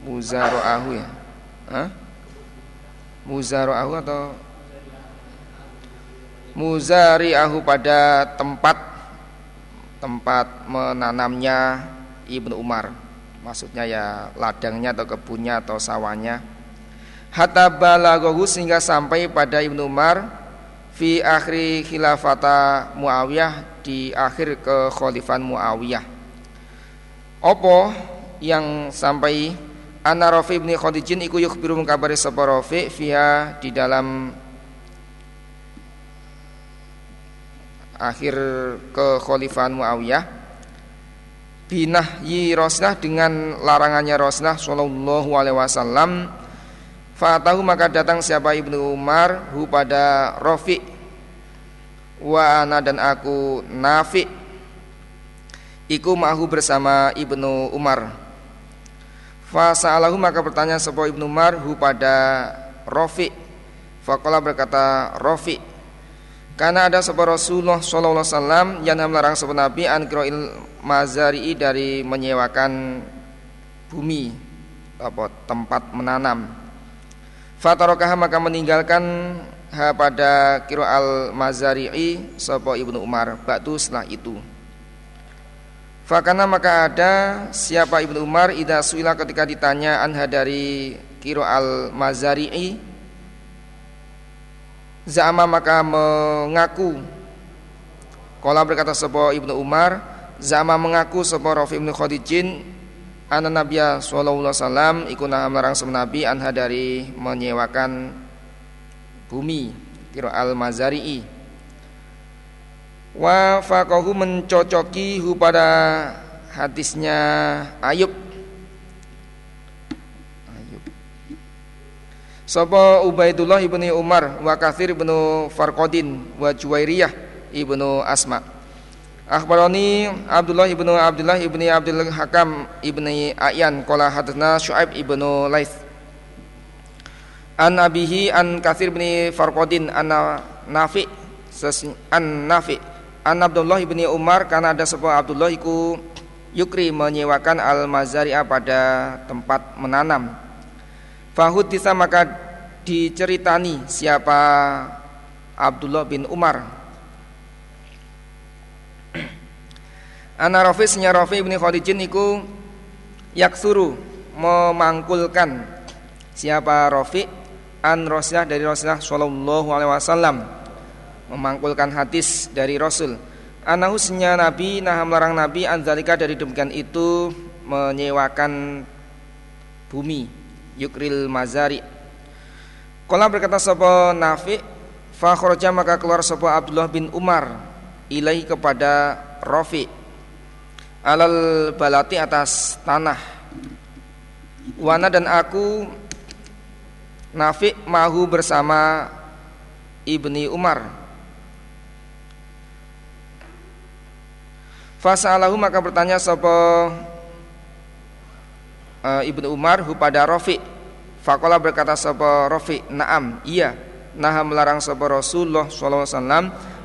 Ahu ya? Eh? ahu atau? Muzari ahu pada tempat tempat menanamnya Ibnu Umar maksudnya ya ladangnya atau kebunnya atau sawahnya. Hatta balaghahu sehingga sampai pada Ibnu Umar fi akhir khilafata Muawiyah di akhir kekhalifan Muawiyah. Opo yang sampai Anna Rafi bin Khadijin iku yukhbiru mengkabari sapa Rafi fiha di dalam akhir kekhalifahan Muawiyah binahyi Rasulullah dengan larangannya Rasulullah Shallallahu Alaihi Wasallam. Fatahu maka datang siapa ibnu Umar hu pada Rofi wa ana dan aku Nafi. Iku mahu bersama ibnu Umar. Fasa'alahu maka bertanya sebuah ibnu Umar hu pada Rofi Fakola berkata Rofi karena ada sebuah Rasulullah Sallallahu Alaihi Wasallam yang melarang sebuah Nabi an mazari dari menyewakan bumi apa tempat menanam. Fatarokah maka meninggalkan ha pada kiro al mazari'i sopo ibnu Umar batu setelah itu. Fakana maka ada siapa ibnu Umar ida suila ketika ditanya anha dari kiro al mazari'i Za'ama maka mengaku. Kala berkata sebuah Ibnu Umar Za'ama mengaku sebuah Rafi Ibnu Khadijin Anna Nabiya Sallallahu Alaihi Wasallam Ikuna melarang Nabi Anha dari menyewakan Bumi Kira al-Mazari'i. Wa faqahu mencocoki pada hadisnya Ayub Sapa Ubaidullah ibni Umar wa Kathir ibnu Farqadin wa Juwairiyah ibnu Asma. Akhbarani Abdullah ibnu Abdullah ibni Abdul Hakam ibni Ayan qala hadatsna Syuaib ibnu Laits. An abihi an Kathir ibni Farqadin an Nafi an Nafi an Abdullah ibni Umar karena ada sebuah Abdullah iku yukri menyewakan al-mazari'ah pada tempat menanam Fahudisa maka diceritani siapa Abdullah bin Umar. Ana Rafi nya Rafi bin Khadijin iku yaksuru memangkulkan Siapa Rafi an Rasulullah dari Rasulullah Shallallahu alaihi wasallam memangkulkan hadis dari Rasul. Anahusnya Nabi nah melarang Nabi anzalika dari demikian itu menyewakan bumi yukril mazari. Kala berkata sapa Nafi fa maka keluar sapa Abdullah bin Umar ilahi kepada Rafi. Alal balati atas tanah. Wana dan aku Nafi mahu bersama Ibni Umar. Fasa'alahu maka bertanya sopo uh, Ibnu Umar hu pada Rafi. Fakola berkata sopo Rafi Naam iya. Nah melarang sopo Rasulullah SAW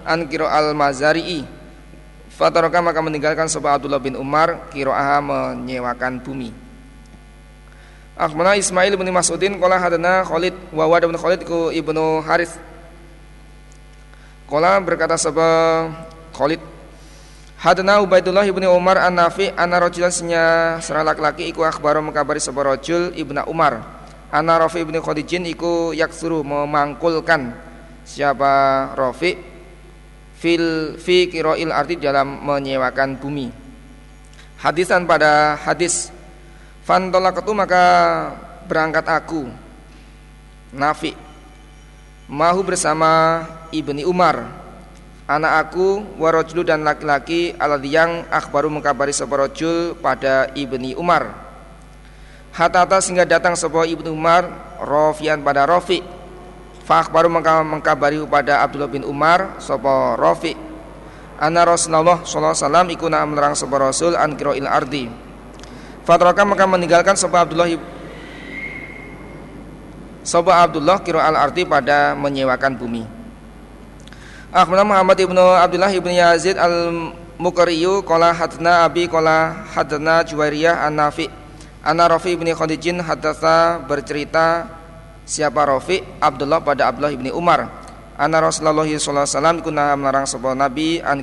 An kiro al mazari'i. Fataroka maka meninggalkan sopo Abdullah bin Umar Kiro'aha menyewakan bumi. Akhbana Ismail bin Mas'udin Kola hadana Khalid Wawad bin Khalid ku Ibnu Harith Kola berkata sebab Khalid Hadana Ubaidullah ibnu Umar an Nafi Anna rojulan senya laki-laki iku akhbaru mengkabari sebuah rojul ibnu Umar. Anna Rafi ibnu Khadijin iku yaksuru memangkulkan Siapa Rafi Fil fi kiroil arti dalam menyewakan bumi. Hadisan pada hadis Fantolakatu maka berangkat aku Nafi Mahu bersama Ibni Umar Anak aku warojulu dan laki-laki yang akhbaru mengkabari sebuah rojul pada Ibni Umar. Hatata sehingga datang sebuah Ibni Umar Rofian pada Rofi Fakhbaru mengkabari pada Abdullah bin Umar Sopo Rofi Anna Rasulullah SAW ikuna menerang sebuah Rasul An il ardi. Fatraka maka meninggalkan Soba Abdullah Soba Abdullah kiro al arti pada menyewakan bumi. Akhbarana Muhammad ibnu Abdullah ibnu Yazid al Mukariyu kola hadna Abi kola hadna Juwairiyah an Nafi Anna Rafi ibni Khadijin hadatha bercerita siapa Rafi Abdullah pada Abdullah ibni Umar. Anna Rasulullah SAW kuna melarang sebuah Nabi an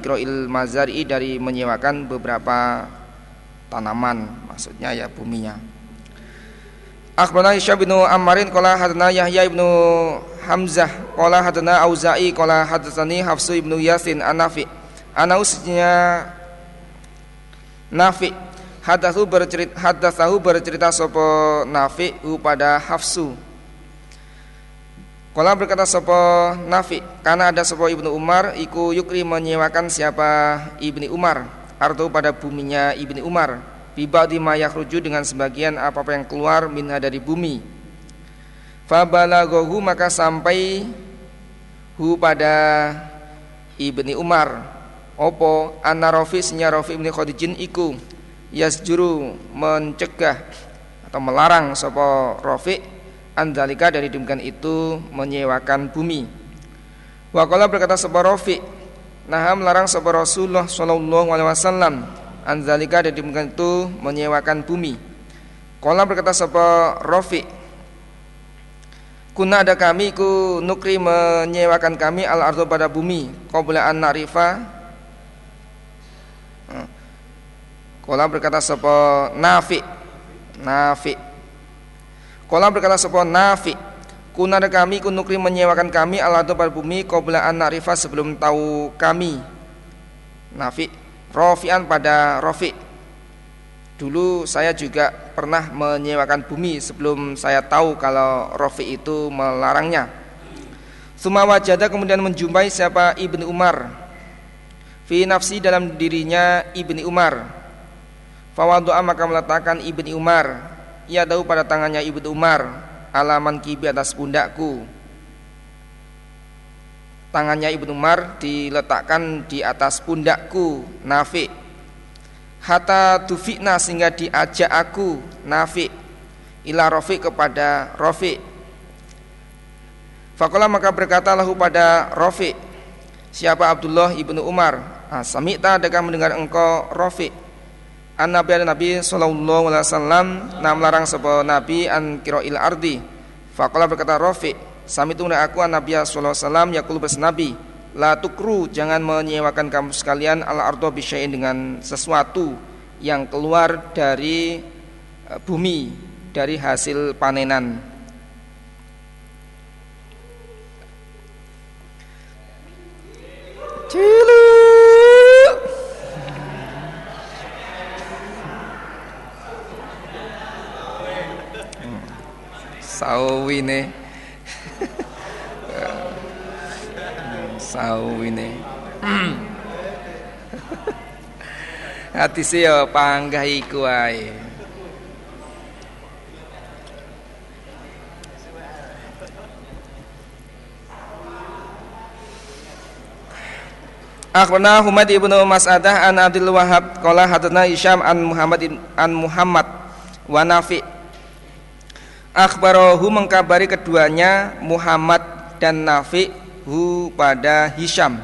mazari dari menyewakan beberapa tanaman maksudnya ya buminya Akhbarana Hisham bin Ammarin qala hadana Yahya ibnu Hamzah qala hadana Auza'i qala hadatsani Hafsu ibnu Yasin An-Nafi. Ana usnya Nafi. Hadatsu bercerita hadatsahu bercerita sapa Nafi pada Hafsu. Kala berkata sapa Nafi karena ada sapa Ibnu Umar iku yukri menyewakan siapa Ibni Umar. Artu pada buminya Ibni Umar Bibadi ma yakhruju dengan sebagian apa-apa yang keluar minha dari bumi. Fabalaghahu maka sampai hu pada Ibni Umar. Opo anna sinya Rafi ibni Khadijin iku Yasjuru mencegah atau melarang sopo Rafi Andalika dari demikian itu menyewakan bumi. Wakola berkata sopo Rafi Nah melarang sopo Rasulullah Sallallahu Alaihi Wasallam anzalika dimungkinkan itu menyewakan bumi. Kolam berkata sapa Rofi Kuna ada kami ku nukri menyewakan kami al ardo pada bumi. Qabla an narifa. Kolam berkata sapa Nafi. Nafi. Kolam berkata sapa Nafi. Kuna ada kami ku nukri menyewakan kami al ardo pada bumi. Qabla an narifa sebelum tahu kami. Nafi Rofian pada Rofi Dulu saya juga pernah menyewakan bumi sebelum saya tahu kalau Rofi itu melarangnya. Suma wajada kemudian menjumpai siapa? Ibnu Umar. Fi nafsi dalam dirinya Ibni Umar. Fawadu'a maka meletakkan Ibni Umar. Ia tahu pada tangannya Ibnu Umar. Alaman kibi atas pundakku tangannya Ibnu Umar diletakkan di atas pundakku Nafi. Hatta tufikna sehingga diajak aku Nafi ila Rofi kepada Rofi Fakola maka berkata lahu pada Rofi Siapa Abdullah ibnu Umar? Ah, Samikta adakah mendengar engkau Rofi An Nabi ada Nabi Sallallahu Alaihi Wasallam. Nam larang sebuah Nabi an kiroil ardi. Fakola berkata Rofi Sami tunggu aku an Nabi sallallahu alaihi wasallam yaqul nabi la tukru jangan menyewakan kamu sekalian al ardo bisyai dengan sesuatu yang keluar dari e, bumi dari hasil panenan. Cilu. Hmm. Sawine. Sawine. Hati sih ya panggah iku ae. Akhbarana Humaid ibnu Mas'adah an Abdul Wahab qala hadatsana Isyam an Muhammad an Muhammad wa Nafi Akhbarahu mengkabari keduanya Muhammad dan Nafi hu pada Hisham.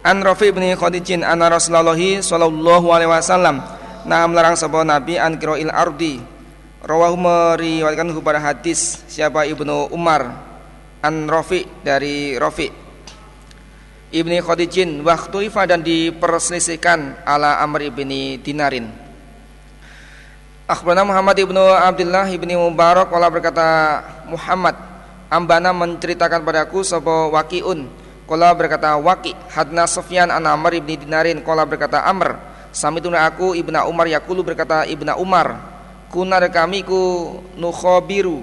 An Rafi bin Khadijin anna Rasulullah sallallahu alaihi wasallam. Nah melarang sebuah nabi an qira'il ardi. Rawahu meriwayatkan pada hadis siapa Ibnu Umar. An Rafi dari Rafi. Ibni Khadijin waktu ifa dan diperselisihkan ala Amr ibni Dinarin. Akhbarana Muhammad ibnu Abdullah ibni Mubarak Kala berkata Muhammad Ambana menceritakan padaku Sopo wakiun Kala berkata waki Hadna Sofyan an Amr ibni Dinarin. Kala berkata Amr Samituna aku ibna Umar Yakulu berkata ibna Umar Kunar kami ku nukhobiru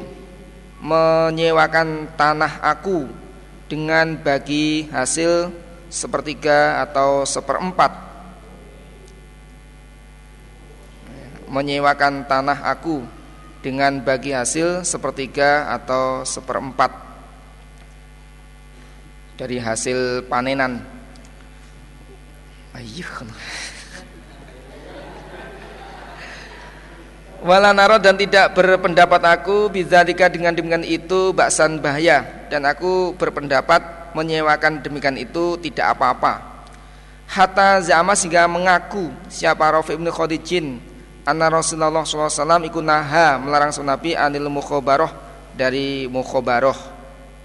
Menyewakan tanah aku dengan bagi hasil sepertiga atau seperempat. Menyewakan tanah aku dengan bagi hasil sepertiga atau seperempat dari hasil panenan. Ayyuh Wala naro dan tidak berpendapat aku bizalika dengan demikian itu baksan bahaya. Dan aku berpendapat menyewakan demikian itu tidak apa-apa. Hatta zama sehingga mengaku siapa Rafi bin Khadijin anna Rasulullah SAW ikut naha melarang Nabi anil mukhobaroh dari mukhobaroh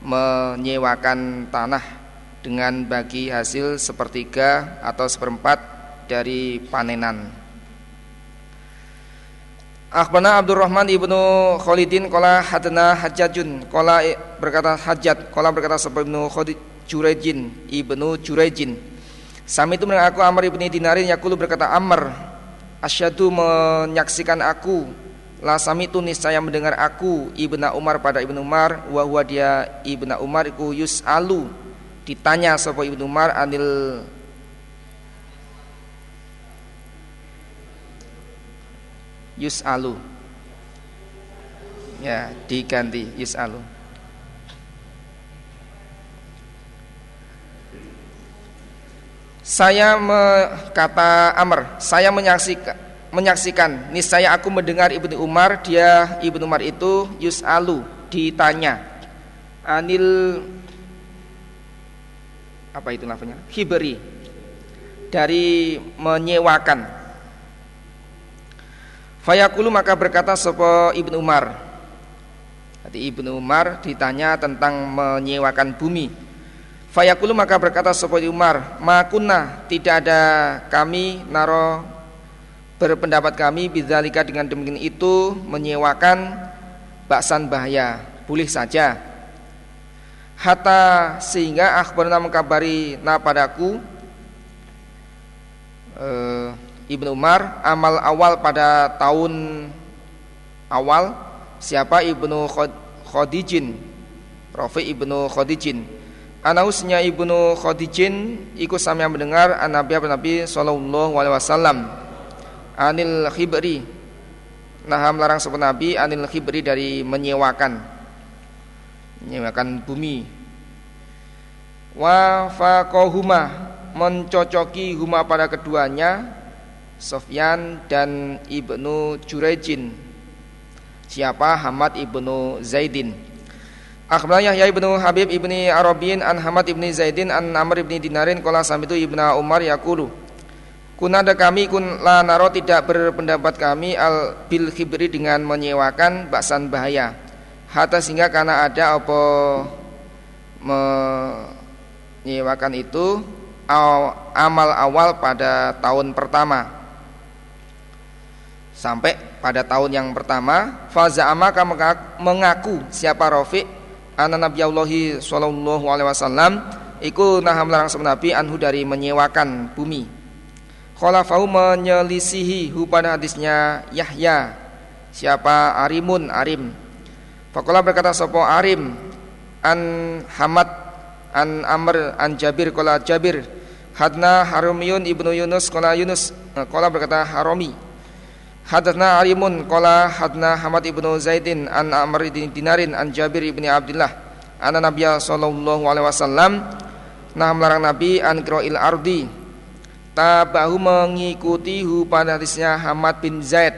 menyewakan tanah dengan bagi hasil sepertiga atau seperempat dari panenan. Akhbarana Abdurrahman ibnu Khalidin Kola hadana Hajjajun Kola berkata Hajjat Kola berkata sebab ibnu Khalid Jurejin ibnu Jurejin Sami itu mendengar aku Amr ibni Dinarin Yakulu berkata Amr Asyadu menyaksikan aku. La sami itu niscaya mendengar aku Ibnu Umar pada Ibnu Umar Wahwa dia Ibnu Umar iku yus'alu. Ditanya sebab Ibnu Umar anil yus'alu. Ya diganti yus'alu saya me, kata Amr saya menyaksikan menyaksikan niscaya aku mendengar Ibnu Umar dia Ibnu Umar itu yus'alu ditanya anil apa itu namanya hiberi dari menyewakan Fayaqulu maka berkata sapa Ibnu Umar. Jadi Ibnu Umar ditanya tentang menyewakan bumi. Fayaqulu maka berkata sapa Umar, "Makunna tidak ada kami naro berpendapat kami bidzalika dengan demikian itu menyewakan baksan bahaya, boleh saja." Hatta sehingga akhbarna mengkabari na padaku eh, Ibnu Umar amal awal pada tahun awal siapa? Ibnu Khadijin Rafi Ibnu Khadijin Anausnya Ibnu Khadijin ikut sampai mendengar an Nabi sallallahu alaihi wasallam. Anil khibri. Nah melarang sebuah Nabi anil khibri dari menyewakan. Menyewakan bumi. Wa mencocoki huma pada keduanya Sofyan dan Ibnu Jurejin. Siapa? Hamad Ibnu Zaidin Akhbaranya Yahya Ibnu Habib Ibni Arabin An Hamad Ibni Zaidin An Amr Ibni Dinarin Kala samitu Ibnu Umar Yakulu Kunada kami kun la naro tidak berpendapat kami al bil khibri dengan menyewakan baksan bahaya. Hatta sehingga karena ada apa menyewakan itu amal awal pada tahun pertama. Sampai pada tahun yang pertama Faza'ama mengaku siapa Rafiq Anna Nabi Allah sallallahu alaihi wasallam iku nah melarang sabda Nabi anhu dari menyewakan bumi. Khalafau menyelisihi hu hadisnya Yahya. Siapa? Arimun Arim. Fakola berkata sopo Arim? An Hamad an Amr an Jabir kola Jabir. Hadna Harumiyun ibnu Yunus kola Yunus. Kola berkata Haromi Hadna Arimun kola hadna Hamad ibnu Zaidin an Amr ibn Dinarin an Jabir ibni Abdullah anna Nabiya sallallahu alaihi wasallam nah melarang Nabi an il ardi. Tabahu mengikuti hu pada hadisnya Hamad bin Zaid.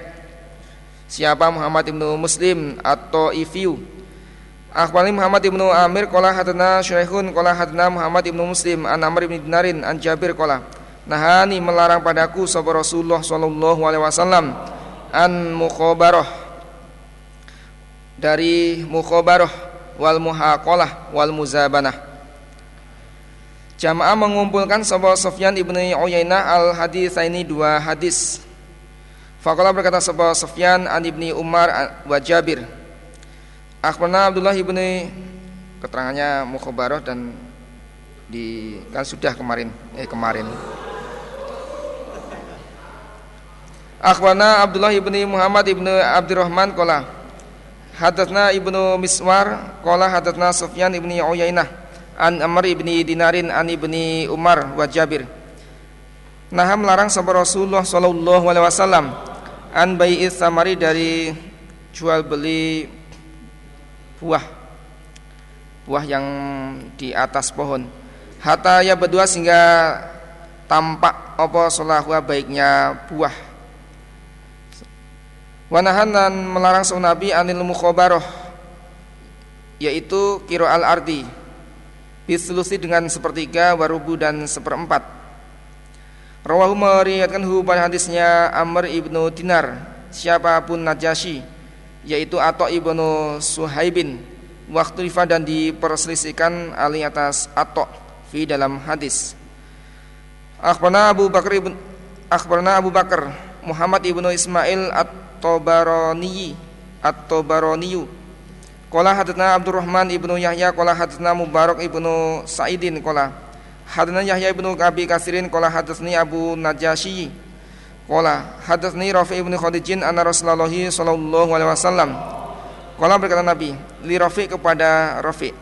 Siapa Muhammad ibnu Muslim atau Ifiu Akhbari Muhammad ibnu Amir kola hadna Syekhun kola hadna Muhammad ibnu Muslim an Amr ibn Dinarin an Jabir kola Nahani melarang padaku sahabat Rasulullah sallallahu alaihi wasallam an mukhabarah dari mukhabarah wal muhaqalah wal muzabanah. Jamaah mengumpulkan sahabat Sufyan ibnu Uyainah al hadis ini dua hadis. Faqala berkata sahabat Sufyan an ibni Umar wa Jabir. Akhbarna Abdullah ibnu keterangannya mukhabarah dan di kan sudah kemarin eh kemarin Akhbarna Abdullah ibni Muhammad ibnu Abdurrahman kola Hadatsna ibnu Miswar kola hadatsna Sufyan ibni Uyainah an Amr ibni Dinarin an ibni Umar wa Jabir. Nah melarang sahabat Rasulullah sallallahu alaihi wasallam an bai'is samari dari jual beli buah buah yang di atas pohon. Hatta ya berdua sehingga tampak apa salahwa baiknya buah Wanahan dan melarang sang Nabi anil mukhabarah yaitu kiro al ardi bislusi dengan sepertiga warubu dan seperempat. Rawahu meriwayatkan hu pada hadisnya Amr ibnu Dinar siapa pun Najasyi yaitu Ato ibnu Suhaibin waktu rifa dan diperselisihkan ali atas Ato fi dalam hadis. Akhbarna Abu Bakar ibn Akhbarna Abu Bakar Muhammad ibnu Ismail at At-Tabarani At-Tabaraniyu. Qala hadatsana Abdurrahman ibnu Yahya qala hadatsana Mubarak ibnu Sa'idin qala hadatsana Yahya ibnu Abi Kasirin qala hadatsani Abu Najasyi qala hadatsani Rafi ibnu Khadijin anna Rasulullah sallallahu alaihi wasallam. Qala berkata Nabi li Rafi kepada Rafi.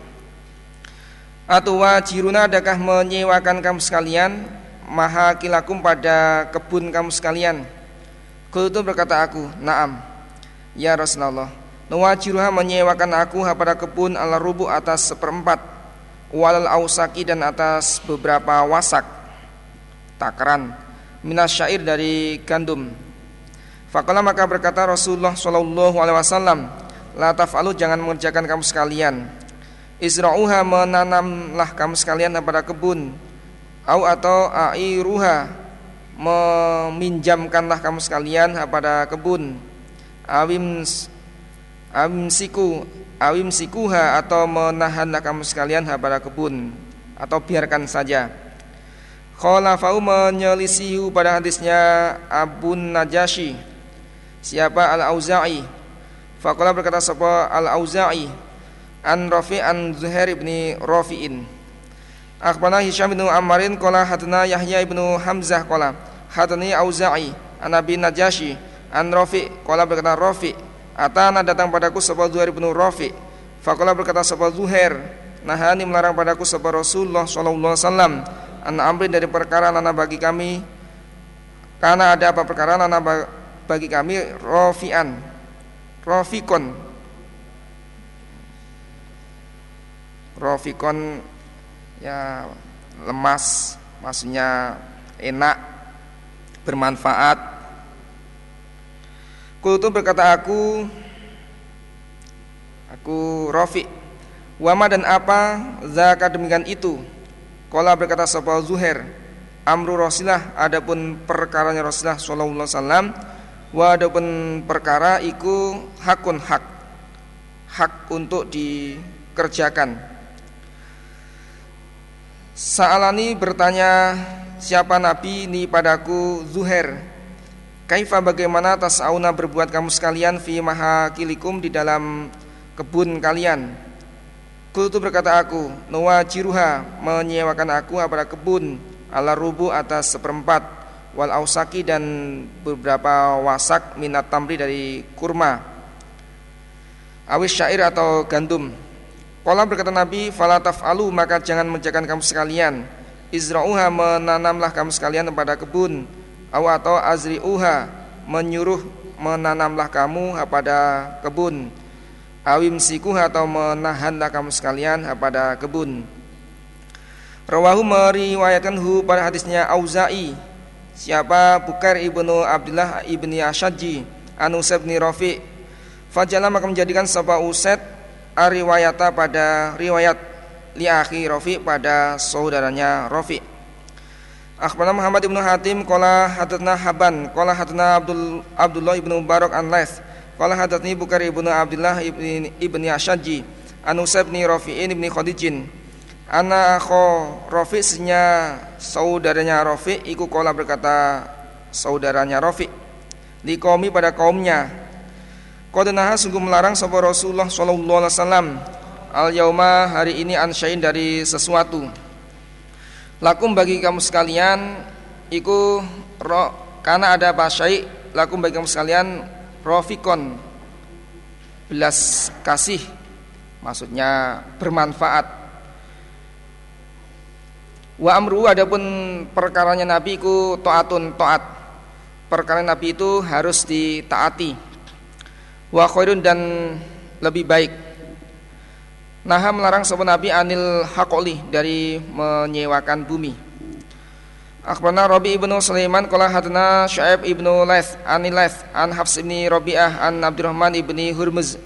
Atuwa jiruna adakah menyewakan kamu sekalian? Maha kilakum pada kebun kamu sekalian Kultu berkata aku, "Na'am." Ya Rasulullah. Nuwajiruha menyewakan aku pada kebun ala rubuh atas seperempat walal ausaki dan atas beberapa wasak takaran minas syair dari gandum. Fakallah maka berkata Rasulullah Shallallahu Alaihi Wasallam, La taf'alu jangan mengerjakan kamu sekalian. Isra'uha menanamlah kamu sekalian pada kebun. Au atau airuha meminjamkanlah kamu sekalian pada kebun. Awim awim siku awim sikuha atau menahanlah kamu sekalian pada kebun atau biarkan saja. Khalafau menyelisihu pada hadisnya Abun Najashi Siapa Al-Auza'i? Faqala berkata siapa Al-Auza'i? An Rafi an Zuhair ibn Rafi'in. Akhbana Hisham bin Ammarin Kola hadna Yahya bin Hamzah Kola hadani Auza'i An Nabi Najashi An Rafi Kola berkata Rafi Atana datang padaku sebuah Zuhair bin Rafi. Fakola berkata sebuah Zuhair Nahani melarang padaku sebuah Rasulullah Sallallahu Alaihi Wasallam An amrin dari perkara nana bagi kami. Karena ada apa perkara nana bagi kami? Rafi'an Rafikon. Rafikon ya lemas maksudnya enak bermanfaat. Kultu berkata aku aku Rafi Wama dan apa zakat demikian itu. Kola berkata sebuah Zuhair Amru Rasulullah adapun perkaranya Rasulullah sallallahu alaihi wa adapun perkara iku hakun hak hak untuk dikerjakan. Sa'alani bertanya siapa nabi ini padaku? Zuhair. Kaifa bagaimana tas'auna berbuat kamu sekalian fi mahakilikum di dalam kebun kalian? Kultu berkata aku, Nuwa ciruha menyewakan aku pada kebun ala rubu atas seperempat wal ausaki dan beberapa wasak minat tamri dari kurma awis syair atau gandum. Kala berkata Nabi falataf alu maka jangan menjaga kamu sekalian izra'uha menanamlah kamu sekalian pada kebun. Aw atau azri'uha menyuruh menanamlah kamu pada kebun. Awim sikuh atau menahanlah kamu sekalian pada kebun. Rawahu meriwayatkan hu pada hadisnya Auza'i. Siapa? Bukair ibnu Abdullah ibni Asyadji Anu bin Rafi. Fajalah maka menjadikan sebuah uset Ariwayata pada riwayat Li akhi Rafi pada saudaranya Rafi. Akhbarana Muhammad ibnu Hatim Kola hadatna Haban Kola hadatna Abdul, Abdullah ibnu Barok an Laith Qala hadatsani Bukhari ibnu Abdullah ibni ibni Asyajji an Usab bin Rafi'in ibni Khadijin. Ana akho Rafi senya saudaranya Rafi iku kola berkata saudaranya Rafi. Di kaumi pada kaumnya. Qadnaha sungguh melarang sapa Rasulullah sallallahu alaihi wasallam al yauma hari ini ansyain dari sesuatu. Lakum bagi kamu sekalian iku ro, karena ada basyai lakum bagi kamu sekalian rofikon. Belas kasih maksudnya bermanfaat. Wa amru adapun perkaranya nabi ku taatun taat perkara nabi itu harus ditaati. Wa khairun dan lebih baik nah melarang sebuah nabi anil hakoli dari menyewakan bumi Akhbarana Rabi ibnu Sulaiman qala hadana Syu'aib ibnu Laith an Laith an Hafs ibni Rabi'ah an Abdurrahman ibni Hurmuz.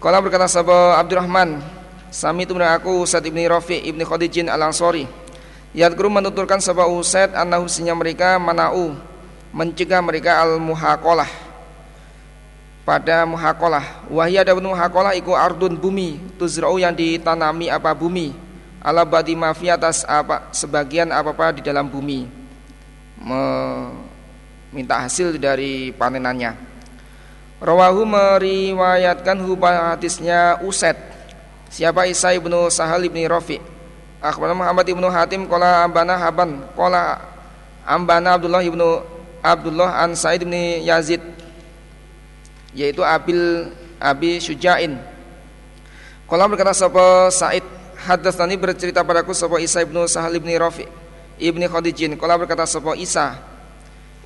Qala berkata sahabat Abdurrahman, sami itu aku Usaid ibni Rafi ibni Khadijin al-Ansari. Yadkuru menuturkan sahabat Usaid annahu sinya mereka manau mencegah mereka al-muhaqalah pada muhaqalah. Wahya ada muhaqalah iku ardun bumi tuzra'u yang ditanami apa bumi. Ala badi mafi atas apa sebagian apa-apa di dalam bumi. Meminta hasil dari panenannya. Rawahu meriwayatkan hubah hadisnya Uset Siapa Isa ibnu Sahal ibni Rafi? Akhbarana Muhammad ibnu Hatim Kola ambana haban. Kola ambana Abdullah ibnu Abdullah an Said ibni Yazid Yaitu Abil Abi Syuja'in. Kola berkata sapa Said Hadatsani bercerita padaku sapa Isa ibnu Sahal ibni Rafi ibni Khadijin. Kala berkata sapa Isa,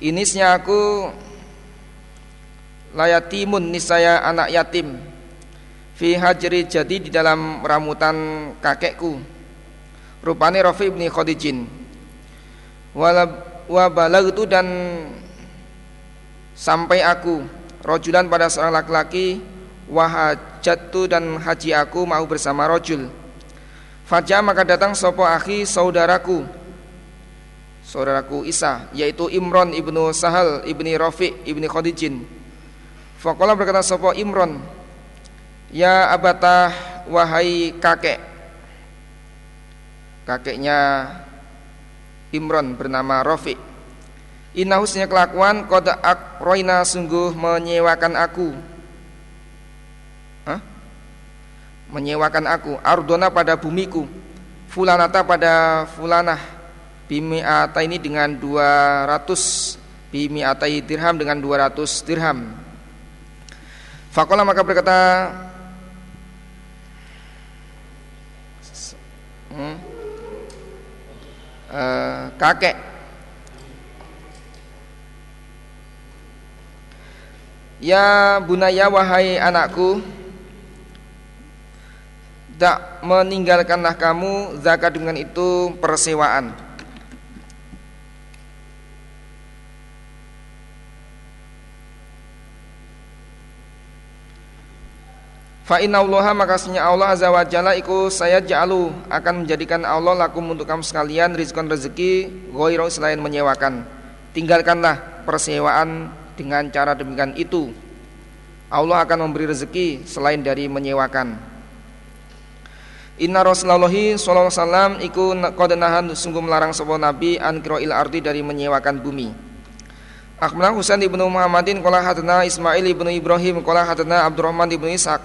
"Inisnya aku layatimun nisaya anak yatim fi hajri jadi di dalam ramutan kakekku rupane Rafi ibni Khadijin. Wa balagtu dan sampai aku rojulan pada seorang laki-laki wahajatu dan haji aku mau bersama rojul. Fajah maka datang sopo akhi saudaraku. Saudaraku Isa Yaitu Imron ibnu Sahal ibni Rafi ibni Khadijin. Fakola berkata sopo Imron? Ya abatah wahai kakek. Kakeknya Imron bernama Rafi Inahusnya kelakuan Koda akroina sungguh menyewakan aku. Menyewakan aku. Ardona pada bumiku. Fulanata pada fulanah. Bimi'ata ini dengan 200 bimi'atai dirham dengan 200 dirham. Fakola maka berkata hmm, uh, kakek Ya bunaya wahai anakku Tak meninggalkanlah kamu zakat dengan itu persewaan Fa inna Allah makasnya Allah azza wa jalla iku saya ja'alu akan menjadikan Allah lakum untuk kamu sekalian rizkon rezeki ghairu selain menyewakan. Tinggalkanlah persewaan dengan cara demikian itu. Allah akan memberi rezeki selain dari menyewakan. Inna Rasulullah sallallahu alaihi wasallam iku qad sungguh melarang sebuah nabi an il ardi dari menyewakan bumi. Akhbarana Husain ibnu Muhammadin qala hadana Ismail ibnu Ibrahim qala hadana Abdurrahman ibnu Ishaq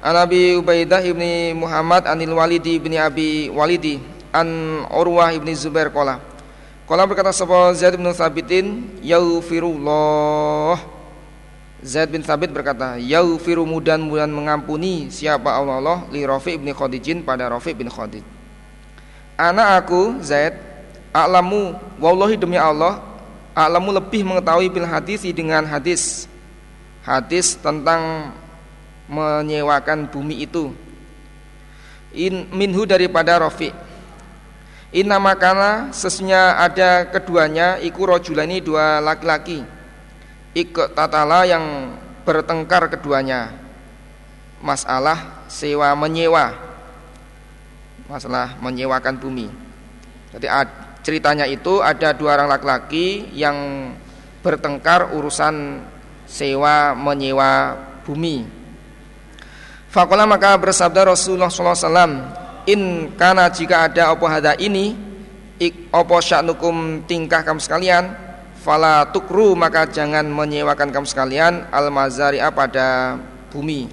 An Abi Ubaidah ibni Muhammad anil Walidi ibni Abi Walidi an Urwah ibni Zubair qala Qala berkata sapa Zaid bin Thabitin yaghfirullah. Zaid bin Thabit berkata yaghfiru mudan mudan mengampuni siapa Allah Allah li Rafi ibni Khadijin pada Rafi bin Khadij. Anak aku Zaid a'lamu wallahi demi Allah a'lamu lebih mengetahui bil hadis dengan hadis. Hadis tentang menyewakan bumi itu. In minhu daripada Rafi Inna makana sesnya ada keduanya iku rojulani dua laki-laki. Ikut tatala yang bertengkar keduanya. Masalah sewa menyewa. Masalah menyewakan bumi. Jadi ceritanya itu ada dua orang laki-laki yang bertengkar urusan sewa menyewa bumi. Fakola maka bersabda Rasulullah SAW In karena jika ada opo hada ini ik, Opo sya'nukum tingkah kamu sekalian Fala tukru maka jangan menyewakan kamu sekalian Al mazari'a pada bumi.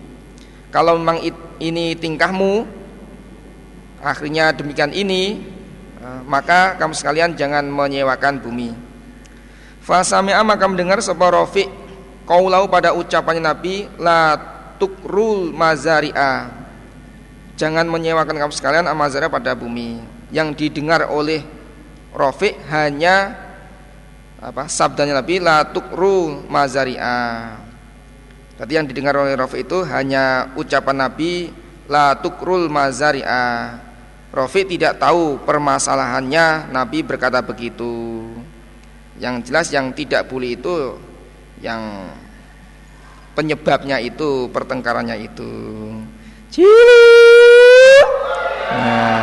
Kalau memang it, ini tingkahmu Akhirnya demikian ini eh, Maka kamu sekalian jangan menyewakan bumi. Fasami'a maka mendengar sebuah rofiq Kaulau pada ucapannya Nabi La tukrul mazari'a jangan menyewakan kamu sekalian amazara pada bumi. Yang didengar oleh Rafiq hanya apa sabdanya Nabi la tukru mazari'a Tadi yang didengar oleh Rafiq itu hanya ucapan Nabi la tukrul mazari'a Rafiq tidak tahu permasalahannya Nabi berkata begitu. Yang jelas yang tidak boleh itu yang penyebabnya itu pertengkarannya itu nah.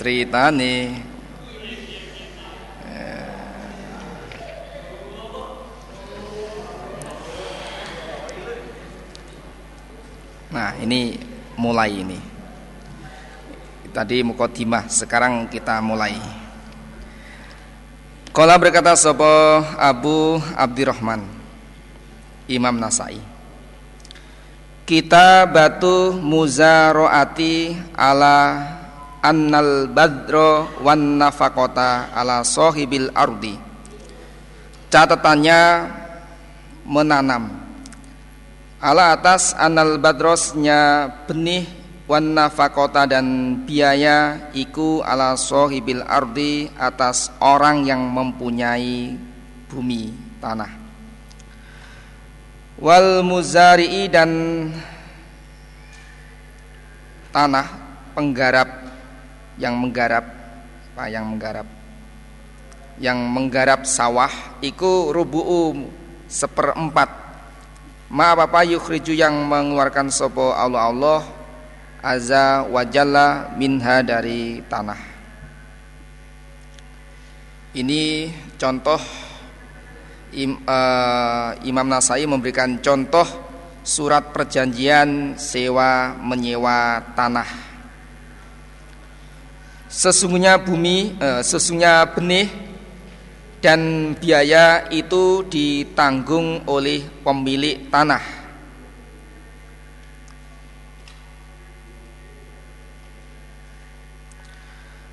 Cerita nih Nah ini mulai ini. Tadi mukodimah Sekarang kita mulai. Kala berkata Sopo Abu Abdirrahman Imam Nasai Kita batu muzaroati ala annal badro wan nafakota ala sohibil ardi. Catatannya menanam ala atas anal badrosnya benih wan nafakota dan biaya iku ala sohibil ardi atas orang yang mempunyai bumi tanah. Wal muzari'i dan tanah penggarap yang menggarap apa yang menggarap? Yang menggarap sawah iku rubu'u seperempat Ma apa yukhriju yang mengeluarkan sopo Allah Allah azza wajalla minha dari tanah. Ini contoh im, uh, Imam Nasai memberikan contoh surat perjanjian sewa menyewa tanah. Sesungguhnya bumi, uh, sesungguhnya benih dan biaya itu ditanggung oleh pemilik tanah.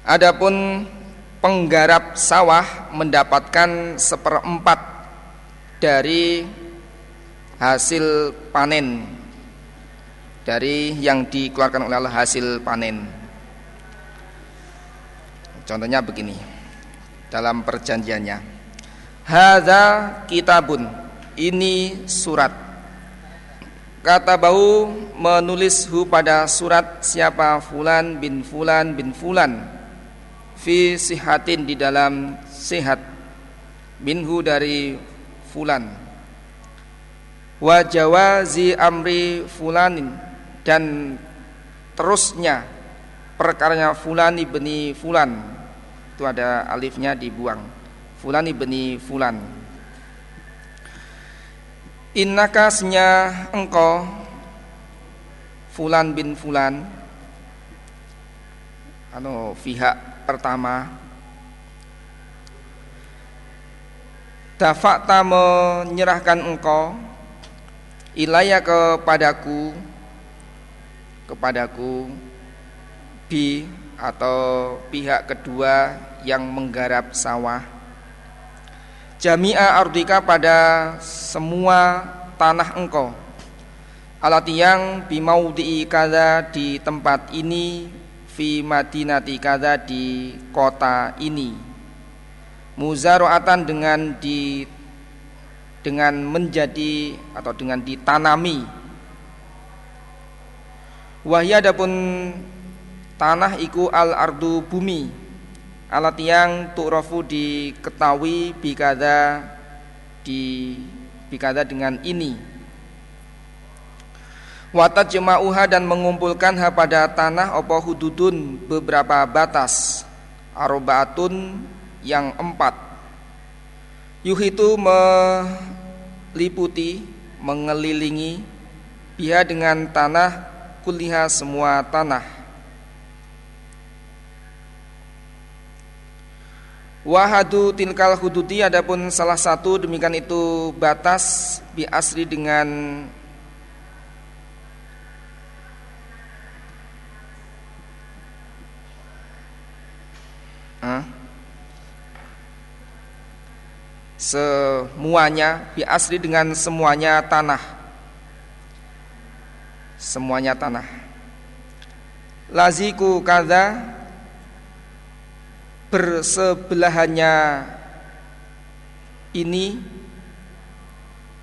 Adapun penggarap sawah mendapatkan seperempat dari hasil panen dari yang dikeluarkan oleh hasil panen. Contohnya begini dalam perjanjiannya. Hadza kitabun. Ini surat. Kata bau menulis hu pada surat siapa fulan bin fulan bin fulan fi sihatin di dalam sehat minhu dari fulan wa jawazi amri fulanin dan terusnya perkaranya fulani beni fulan itu ada alifnya dibuang. Fulan ibni fulan. Innaka senya engkau Fulan bin Fulan. Anu pihak pertama. Dafakta menyerahkan engkau Ilaya kepadaku Kepadaku Bi atau pihak kedua yang menggarap sawah. Jami'a ardika pada semua tanah engkau. Alat yang bimaudi kada di tempat ini Fi madinati kada di kota ini. Muzaroatan dengan di dengan menjadi atau dengan ditanami. Wahya adapun tanah iku al ardu bumi. Alat yang tu'rafu diketahui bikada di bikada dengan ini. Watat jema'uha dan mengumpulkan ha pada tanah opo hududun beberapa batas. Arobaatun yang empat. Yuhitu meliputi, mengelilingi Biha dengan tanah kuliha semua tanah Wahadu tilkal hududi adapun salah satu demikian itu batas bi asri dengan huh? semuanya bi asri dengan semuanya tanah. Semuanya tanah. Laziku kada bersebelahannya. Ini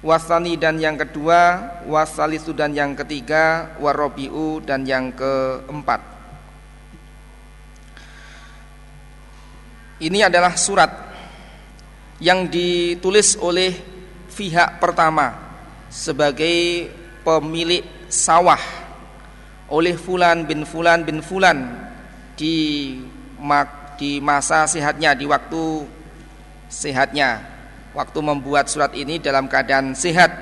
wasani dan yang kedua wasalisu dan yang ketiga warobiu dan yang keempat. Ini adalah surat yang ditulis oleh pihak pertama sebagai pemilik sawah oleh Fulan bin Fulan bin Fulan di di masa sehatnya di waktu sehatnya waktu membuat surat ini dalam keadaan sehat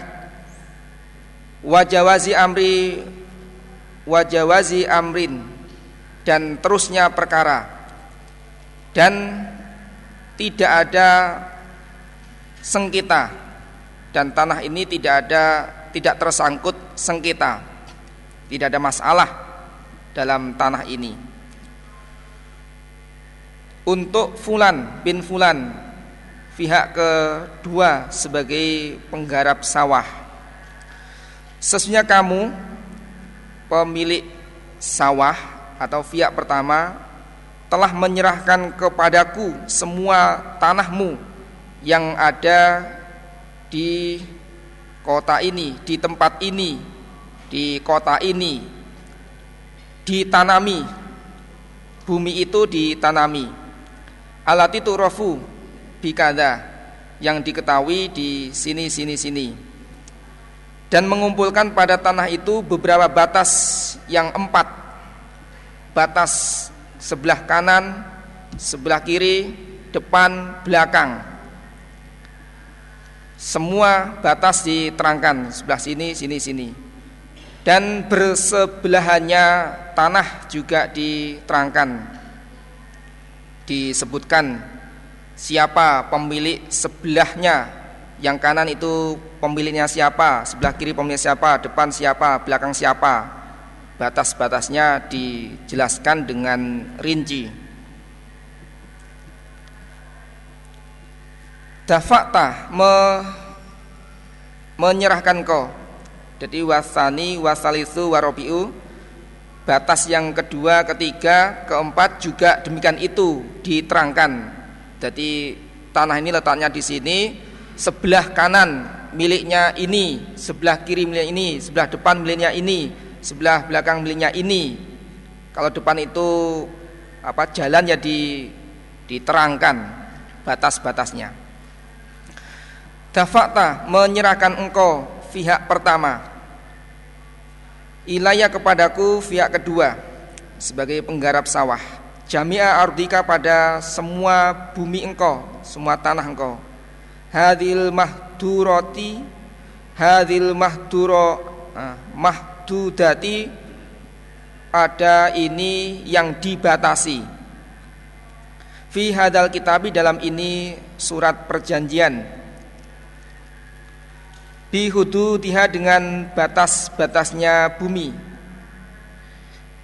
wajawazi amri wajawazi amrin dan terusnya perkara dan tidak ada sengketa dan tanah ini tidak ada tidak tersangkut sengketa. Tidak ada masalah dalam tanah ini. Untuk Fulan bin Fulan pihak kedua sebagai penggarap sawah. Sesungguhnya kamu pemilik sawah atau pihak pertama telah menyerahkan kepadaku semua tanahmu yang ada di kota ini, di tempat ini, di kota ini ditanami. Bumi itu ditanami. Alat itu rofu bikada yang diketahui di sini sini sini dan mengumpulkan pada tanah itu beberapa batas yang empat batas sebelah kanan sebelah kiri depan belakang semua batas diterangkan sebelah sini, sini, sini. Dan bersebelahannya tanah juga diterangkan. Disebutkan siapa pemilik sebelahnya. Yang kanan itu pemiliknya siapa, sebelah kiri pemiliknya siapa, depan siapa, belakang siapa. Batas-batasnya dijelaskan dengan rinci. dafakta me, menyerahkan kau jadi wasani wasalisu warobiu batas yang kedua ketiga keempat juga demikian itu diterangkan. Jadi tanah ini letaknya di sini sebelah kanan miliknya ini sebelah kiri miliknya ini sebelah depan miliknya ini sebelah belakang miliknya ini. Kalau depan itu apa jalan ya di, diterangkan batas-batasnya. Dafakta menyerahkan engkau pihak pertama Ilaya kepadaku pihak kedua Sebagai penggarap sawah. Jami'a ardika pada semua bumi engkau Semua tanah engkau. Hadil mahduroti hadil mahduro ah, mahdudati ada ini yang dibatasi. Fi hadal kitabi dalam ini surat perjanjian bihududiha dengan batas-batasnya bumi.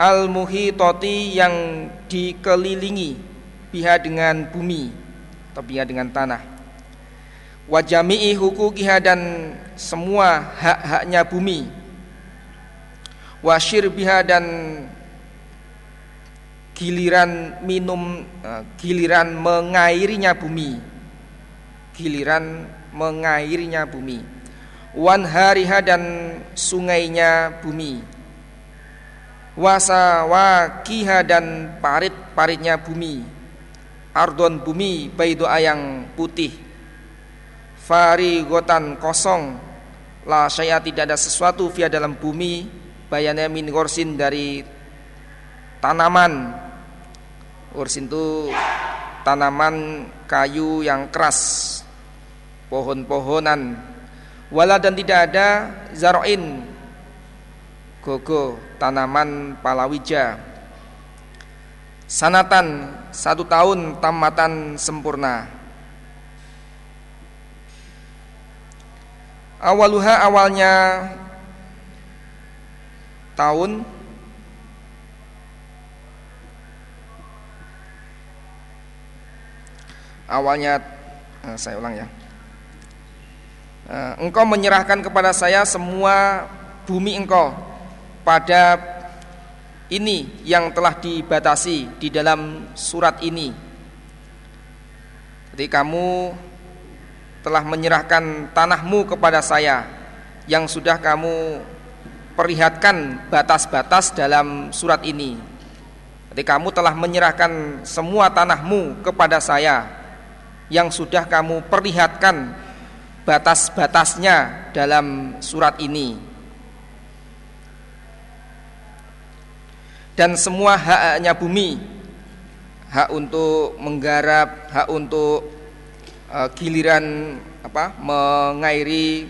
Al muhitoti yang dikelilingi biha dengan bumi atau biha dengan tanah. Wajami'i hukukiha dan semua hak-haknya bumi. Wasyir biha dan giliran minum eh, giliran mengairinya bumi. Giliran mengairinya bumi wan hariha dan sungainya bumi. Wasa wakiha dan parit-paritnya bumi. Ardon bumi baidu ayang putih. Farigotan kosong. La saya tidak ada sesuatu via dalam bumi. Bayannya min gorsin dari tanaman. Ursin itu tanaman kayu yang keras. Pohon-pohonan Wala dan tidak ada zaroin. Gogo tanaman palawija. Sanatan satu tahun tamatan sempurna. Awaluha awalnya tahun awalnya eh, saya ulang ya engkau menyerahkan kepada saya semua bumi engkau pada ini yang telah dibatasi di dalam surat ini. Jadi kamu telah menyerahkan tanahmu kepada saya yang sudah kamu perlihatkan batas-batas dalam surat ini. Jadi kamu telah menyerahkan semua tanahmu kepada saya yang sudah kamu perlihatkan batas-batasnya dalam surat ini. Dan semua hak-haknya bumi hak untuk menggarap hak untuk uh, giliran apa mengairi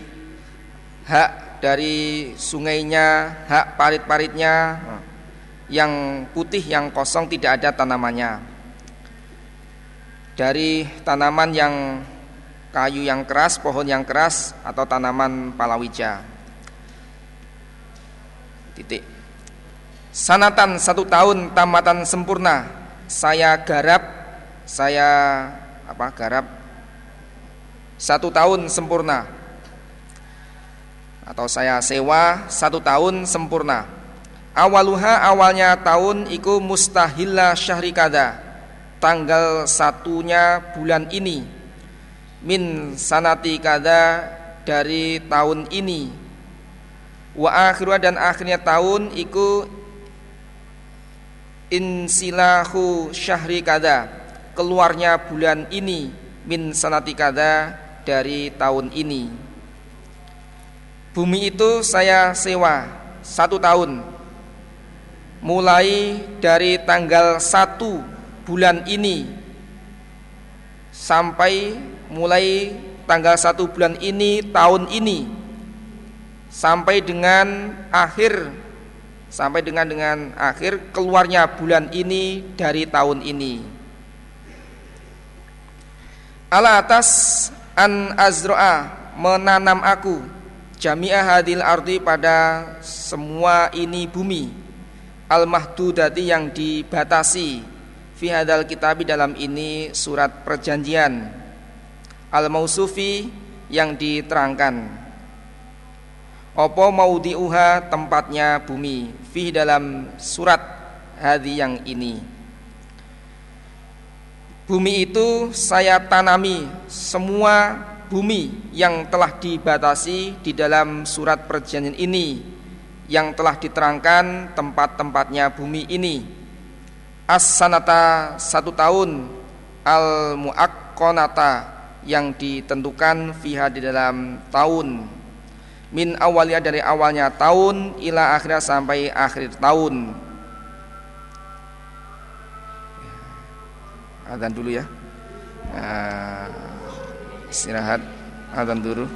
hak dari sungainya hak parit-paritnya yang putih yang kosong tidak ada tanamannya. Dari tanaman yang kayu yang keras, pohon yang keras atau tanaman palawija. Titik. Sanatan satu tahun tamatan sempurna. Saya garap, saya apa garap satu tahun sempurna atau saya sewa satu tahun sempurna. Awaluha awalnya tahun iku mustahilla syahri kada tanggal satunya bulan ini min sanati kada dari tahun ini. Wa akhirnya dan akhirnya tahun iku insilahu syahri kada keluarnya bulan ini min sanati kada dari tahun ini. Bumi itu saya sewa satu tahun mulai dari tanggal satu bulan ini sampai mulai tanggal satu bulan ini tahun ini sampai dengan akhir sampai dengan dengan akhir keluarnya bulan ini dari tahun ini. Ala atas an azroa menanam aku jami'ah hadil ardi pada semua ini bumi al mahdudati yang dibatasi fi hadal kitabi dalam ini surat perjanjian al mausufi yang diterangkan. Opo maudiuha tempatnya bumi? Fi dalam surat hadi yang ini. Bumi itu saya tanami semua bumi yang telah dibatasi di dalam surat perjanjian ini yang telah diterangkan tempat-tempatnya bumi ini. As-sanata satu tahun al muakkonata yang ditentukan fiha di dalam tahun. Min awalnya dari awalnya tahun ila akhirnya sampai akhir tahun. Adzan dulu ya. Nah, istirahat. Adzan dulu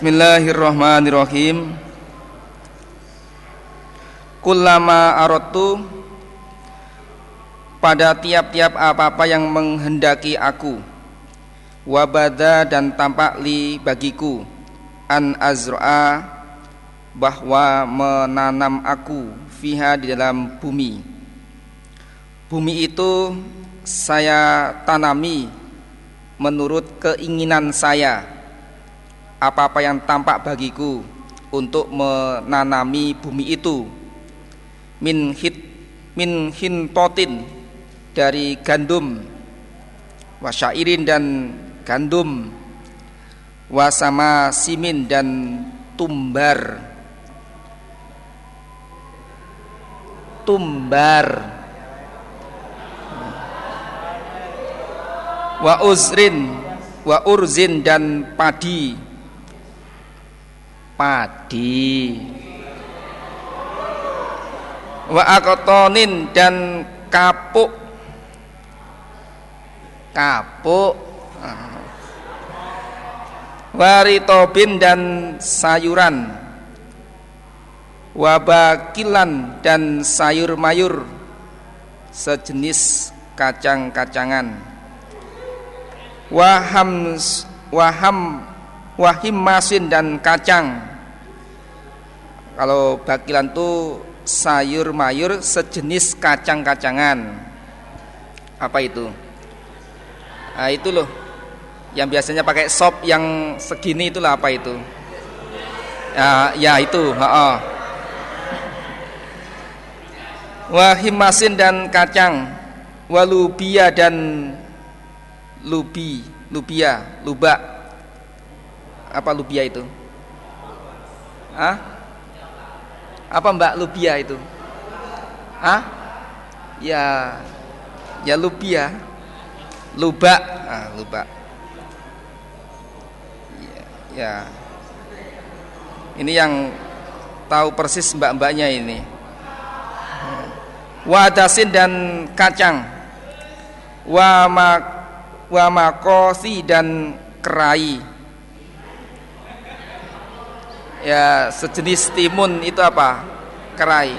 Bismillahirrahmanirrahim. Kullama arotu pada tiap-tiap apa-apa yang menghendaki aku wabada dan tampak li bagiku an azra'a bahwa menanam aku fiha di dalam bumi bumi itu saya tanami menurut keinginan saya apa-apa yang tampak bagiku untuk menanami bumi itu. Min hit min hintotin dari gandum wasyairin dan gandum wasama simin dan tumbar. Tumbar. Wa uzrin wa urzin dan padi padi. Wa akotonin dan kapuk. Kapuk. Waritobin dan sayuran. Wabakilan dan sayur mayur. Sejenis kacang-kacangan. Waham waham wahim masin dan kacang kalau bakilan itu sayur mayur sejenis kacang-kacangan apa itu Nah, itu loh yang biasanya pakai sop yang segini itulah apa itu? Ya, ya itu. Wahimasin dan kacang, walubia dan lubi, lubia, lubak. Apa lubia itu? Ah? Apa Mbak lubia itu? Ah? Ya, ya lubia lubak. Ah, lubak. Ya, ya. Ini yang tahu persis mbak-mbaknya ini. Wadasin dan kacang. Wama wamakosi dan kerai ya sejenis timun itu apa? Kerai.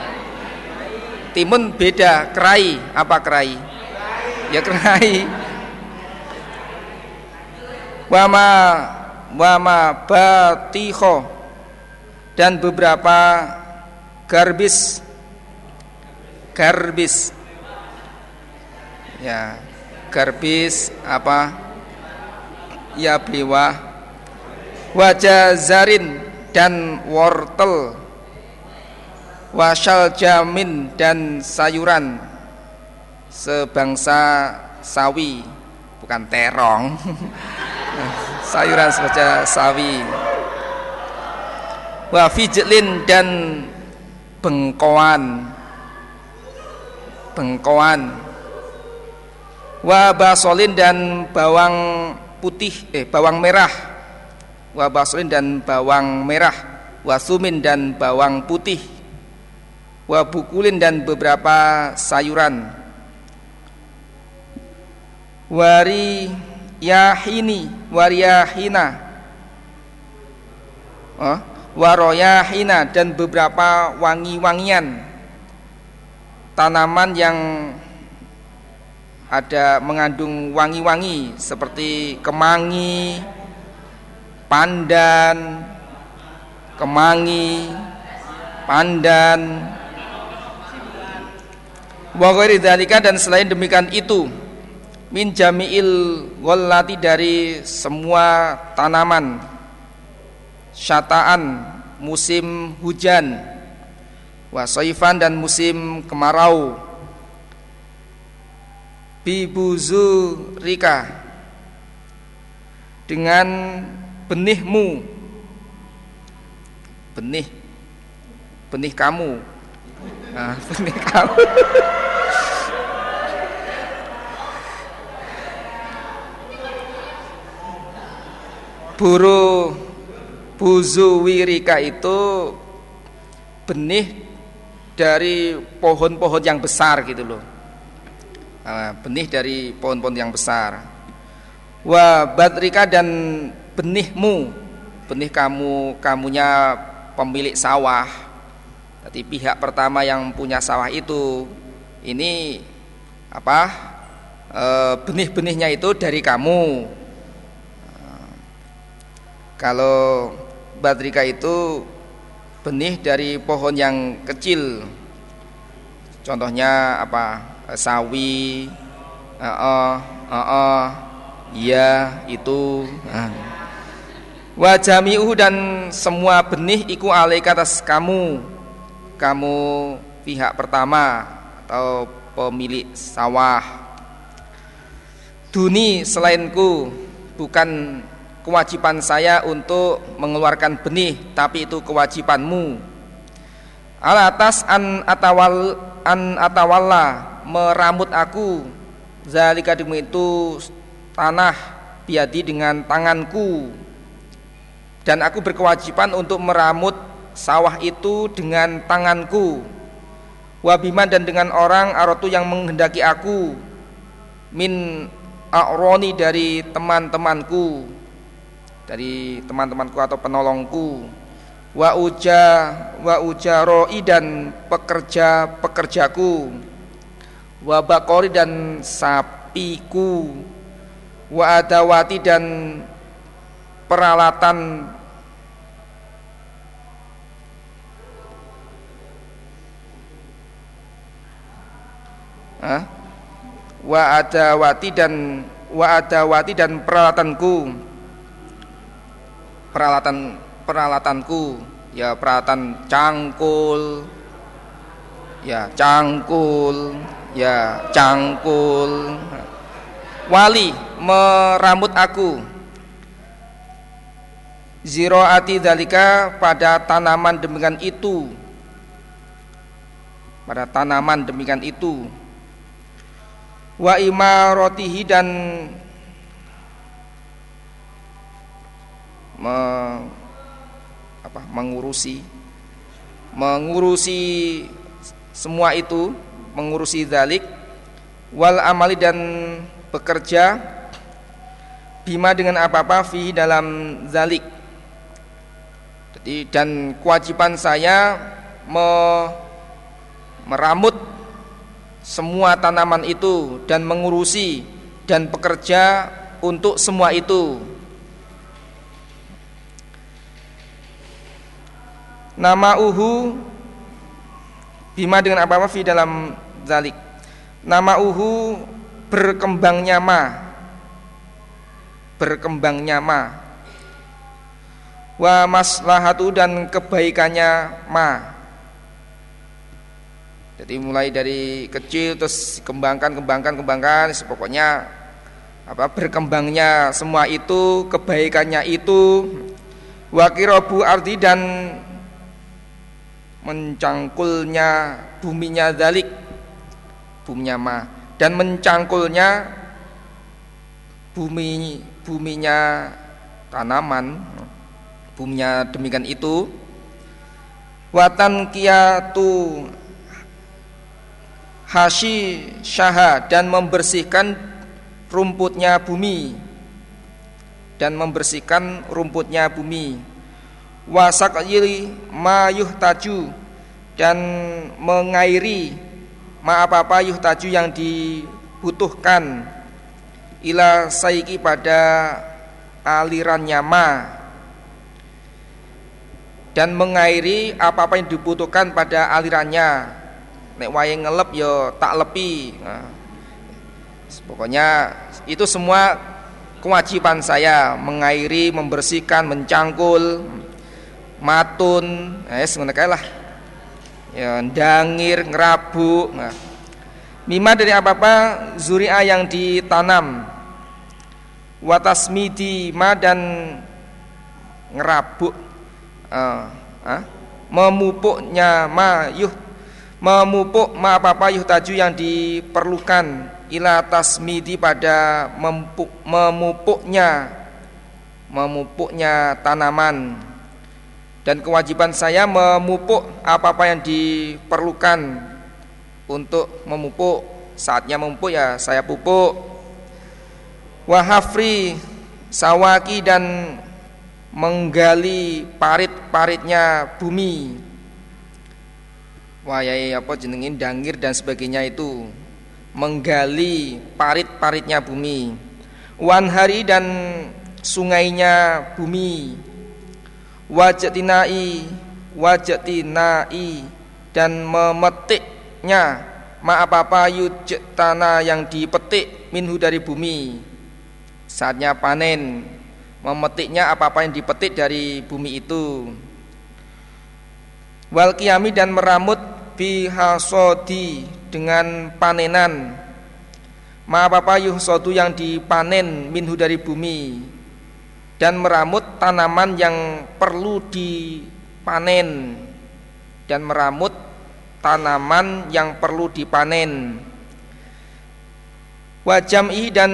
Timun beda kerai. Apa kerai? Ya kerai. Wama wama batiho. Dan beberapa garbis. Garbis. Ya garbis apa? Ya bliwa. Wajah zarin dan wortel wasal jamin dan sayuran sebangsa sawi bukan terong sayuran sebaca sawi wa fijlin dan bengkoan bengkoan wa basolin dan bawang putih eh bawang merah wa basolin dan bawang merah wa sumin dan bawang putih wa bukulin dan beberapa sayuran. Wari yahini wariyahina. Oh, waroyahina dan beberapa wangi-wangian. Tanaman yang ada mengandung wangi-wangi seperti kemangi, pandan, kemangi, pandan, wa dan selain demikian itu min jami'il ghallati dari semua tanaman syataan musim hujan wasoifan dan musim kemarau. Bibuzu rika dengan benihmu. Benih. Benih kamu. Nah, benih kamu. Buru buzuwirika itu benih dari pohon-pohon yang besar gitu loh. Benih dari pohon-pohon yang besar. Wa badrika dan benihmu. Benih kamu kamunya pemilik sawah. Jadi pihak pertama yang punya sawah itu ini apa e, benih-benihnya itu dari kamu. Kalau badrika itu benih dari pohon yang kecil. Contohnya apa sawi uh, uh, uh, uh, ya itu. Uh. Wajamiu dan semua benih iku alaika atas kamu. Kamu pihak pertama atau pemilik sawah. Duni selainku bukan kewajiban saya untuk mengeluarkan benih tapi itu kewajibanmu. Al atas an atawal an atawalla meramut aku. Zalika itu tanah biadi dengan tanganku dan aku berkewajiban untuk meramut sawah itu dengan tanganku. Wabiman dan dengan orang arotu yang menghendaki aku. Min a'roni dari teman-temanku. Dari teman-temanku atau penolongku. Wa uja wa ujaroi dan pekerja pekerjaku. Wa bakori dan sapiku. Wa adawati dan peralatan Hah? wa adawati dan wa adawati dan peralatanku. Peralatan peralatanku. Ya peralatan cangkul. Ya cangkul. Ya cangkul. Wali merambut aku ziroati dalika pada tanaman demikian itu. Pada tanaman demikian itu. Wa imarotihi dan me, apa, mengurusi mengurusi semua itu mengurusi dalik wal amali dan bekerja bima dengan apa-apa fi dalam zalik jadi dan kewajiban saya me, meramut semua tanaman itu dan mengurusi dan bekerja untuk semua itu. Nama uhu bima dengan apa apa fi dalam zalik. Nama uhu berkembangnya ma. Berkembangnya ma wa maslahatu dan kebaikannya ma. Jadi mulai dari kecil terus kembangkan kembangkan kembangkan pokoknya apa berkembangnya semua itu kebaikannya itu wakirobu arti dan mencangkulnya buminya dalik buminya ma. Dan mencangkulnya bumi buminya tanaman buminya demikian itu watan kiatu hashi syaha dan membersihkan rumputnya bumi dan membersihkan rumputnya bumi. Wasaqyili ma yuhtaju dan mengairi ma apa-apa yuhtaju yang dibutuhkan. Ila saiki pada alirannya ma dan mengairi apa-apa yang dibutuhkan pada alirannya. Nek wae ngelep yo tak lepi. Nah, pokoknya itu semua kewajiban saya. Mengairi membersihkan mencangkul matun es ngono lah. Ya dangir ngerabu nah. mima dari apa-apa zuria yang ditanam. Watasmidi ma dan ngerabuk uh, uh, memupuknya ma yuh. Memupuk ma apa-apa yuh taju yang diperlukan. Ila tasmidi pada mempuk, memupuknya. Memupuknya tanaman. Dan kewajiban saya memupuk apa-apa yang diperlukan. Untuk memupuk. Saatnya memupuk ya saya pupuk. Wahafri sawaki dan menggali parit-paritnya bumi. Wayai apa jenengin dangir dan sebagainya itu menggali parit-paritnya bumi wanhari dan sungainya bumi wajatinai wajatinai dan memetiknya ma apa-apa tanah yang dipetik minhu dari bumi. Saatnya panen memetiknya apa-apa yang dipetik dari bumi itu. Wal kiami dan meramut bihasodi dengan panenan. Ma apa-apa yuhsodu yang dipanen minhu dari bumi. Dan meramut tanaman yang perlu dipanen. Dan meramut tanaman yang perlu dipanen. Wajam'i dan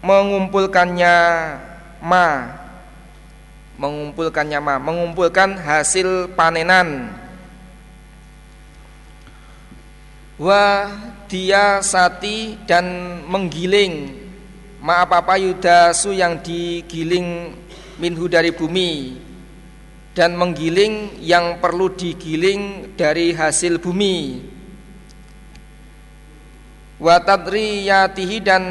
mengumpulkannya ma. Mengumpulkannya ma. Mengumpulkan hasil panenan. Wa dia sati dan menggiling. Ma apa apa yudasu yang digiling minhu dari bumi. Dan menggiling yang perlu digiling dari hasil bumi. Wa tadriyatihi dan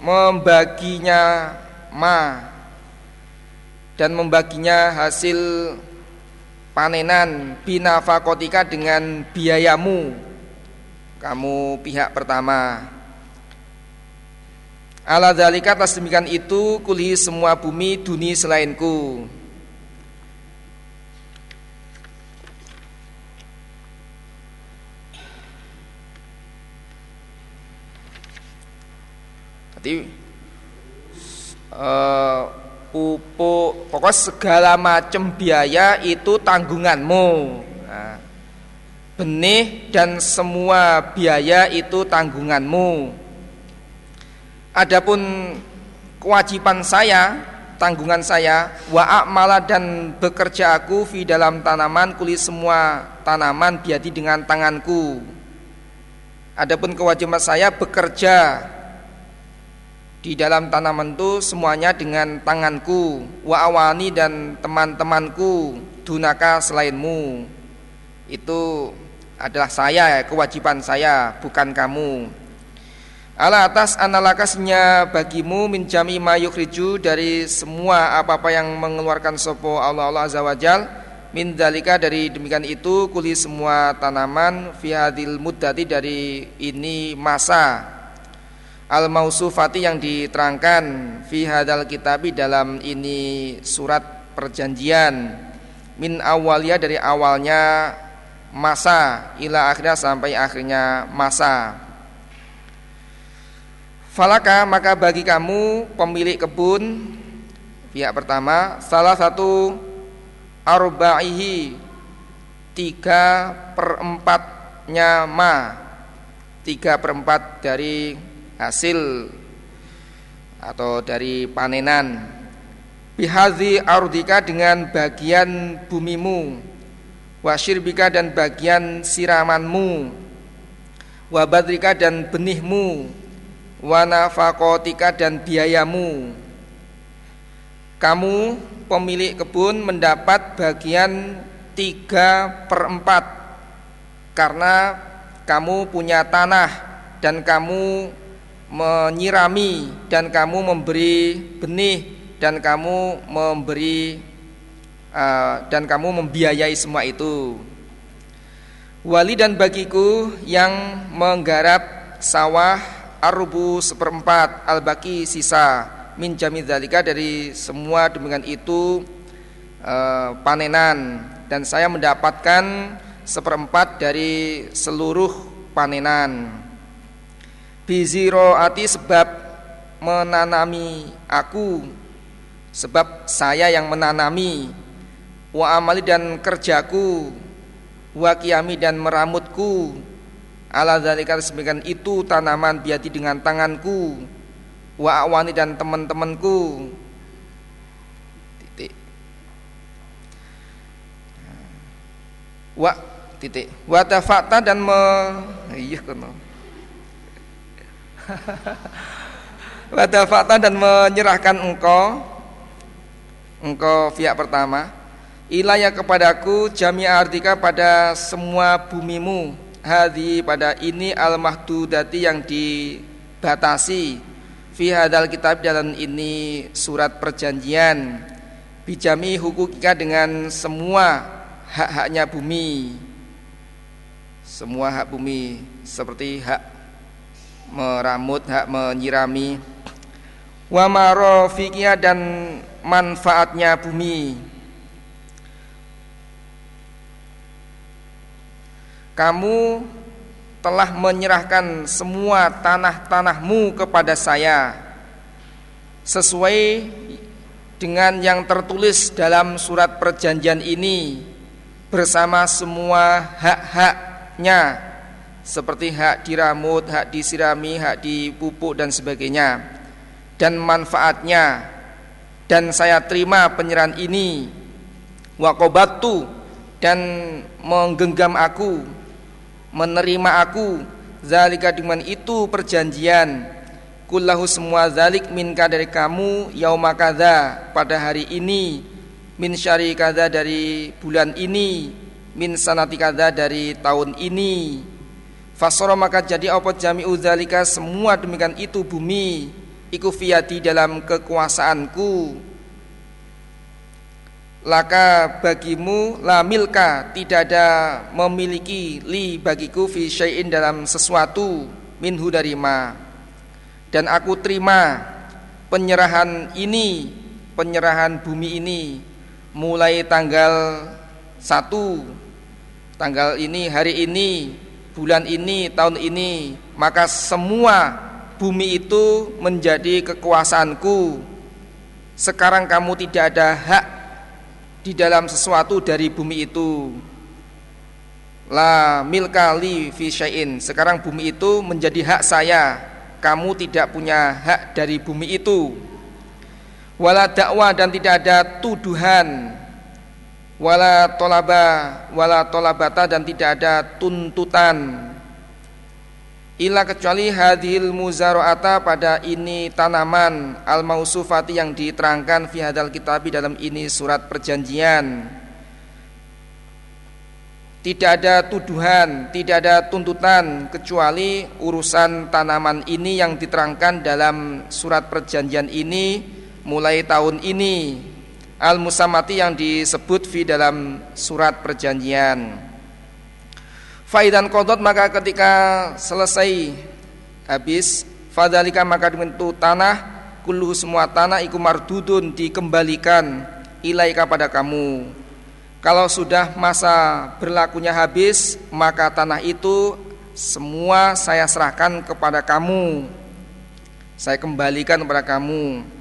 membaginya ma dan membaginya hasil panenan binafakotika dengan biayamu. Kamu pihak pertama. Ala dalika atas demikian itu kulhi semua bumi duni selainku Jadi uh, pupuk pokok segala macam biaya itu tanggunganmu. Nah, benih dan semua biaya itu tanggunganmu. Adapun kewajiban saya, tanggungan saya, wa amala dan bekerja aku di dalam tanaman kuli semua tanaman biadi dengan tanganku. Adapun kewajiban saya bekerja di dalam tanaman itu semuanya dengan tanganku wa awani dan teman-temanku dunaka selainmu. Itu adalah saya kewajiban saya bukan kamu. Ala atas analakasnya bagimu minjami mayukhriju dari semua apa-apa yang mengeluarkan sopo Allah Allah azza wajal min dalika dari demikian itu kuli semua tanaman fi hadil muddati dari ini masa al mausufati yang diterangkan fi hadal kitabi dalam ini surat perjanjian. Min awalnya dari awalnya masa ila akhirnya sampai akhirnya masa. Falaka maka bagi kamu pemilik kebun pihak pertama salah satu arbaihi tiga perempatnya ma tiga perempat dari hasil atau dari panenan. Bihadhi ardika dengan bagian bumimu. Wasyirbika dan bagian siramanmu. Wabadrika dan benihmu. Wanafakotika dan biayamu. Kamu pemilik kebun mendapat bagian tiga perempat karena kamu punya tanah dan kamu menyirami dan kamu memberi benih dan kamu memberi uh, dan kamu membiayai semua itu. Wali dan bagiku yang menggarap sawah arubu seperempat al-baki sisa min jamidhalika dari semua demikian itu uh, panenan. Dan saya mendapatkan seperempat dari seluruh panenan biziroati sebab menanami aku sebab saya yang menanami wa amali dan kerjaku wa kiami dan meramutku. Ala zalika sebagian itu tanaman biati dengan tanganku wa awani dan teman-temanku. Titik. Wa titik. Wa tafata dan me iya kono Wadafata dan menyerahkan engkau Engkau pihak pertama Ilaya kepadaku jami artika pada semua bumimu. Hadi pada ini al mahdudati yang dibatasi. Fi hadal kitab dalam ini surat perjanjian. Bijami hukukika dengan semua hak-haknya bumi. Semua hak bumi Seperti hak meramut, hak menyirami. Wa marofikia dan manfaatnya bumi. Kamu telah menyerahkan semua tanah-tanahmu kepada saya Sesuai dengan yang tertulis dalam surat perjanjian ini Bersama semua hak-haknya Seperti hak diramut, hak disirami, hak dipupuk dan sebagainya. Dan manfaatnya. Dan saya terima penyerahan ini. Wakobatu dan menggenggam aku. Menerima aku. Zalika dengan itu perjanjian. Kullahu semua zalik minka dari kamu yauma kadza pada hari ini. Min syari kadza dari bulan ini. Min sanati kadza dari tahun ini fasara maka jadi apa? Jami'u zalika semua demikian itu bumi iku fiyati dalam kekuasaanku. Laka bagimu la milka tidak ada memiliki li bagiku fi syai'in dalam sesuatu minhu dari ma. Dan aku terima penyerahan ini penyerahan bumi ini mulai tanggal satu tanggal ini hari ini bulan ini tahun ini maka semua bumi itu menjadi kekuasaanku. Sekarang kamu tidak ada hak di dalam sesuatu dari bumi itu. La milkali fi syai'in. Sekarang bumi itu menjadi hak saya. Kamu tidak punya hak dari bumi itu. Wala dakwah dan tidak ada tuduhan wala tolaba wala tolabata dan tidak ada tuntutan Ila kecuali hadhil muzaro'ata pada ini tanaman al mausufati yang diterangkan fi hadal kitabi dalam ini surat perjanjian. Tidak ada tuduhan, tidak ada tuntutan kecuali urusan tanaman ini yang diterangkan dalam surat perjanjian ini mulai tahun ini. Al musamati yang disebut fi dalam surat perjanjian. Faidan kodot maka ketika selesai habis Fadalika maka dibentuk tanah Kuluh semua tanah iku mardudun dikembalikan Ilaika pada kamu. Kalau sudah masa berlakunya habis Maka tanah itu semua saya serahkan kepada kamu. Saya kembalikan kepada kamu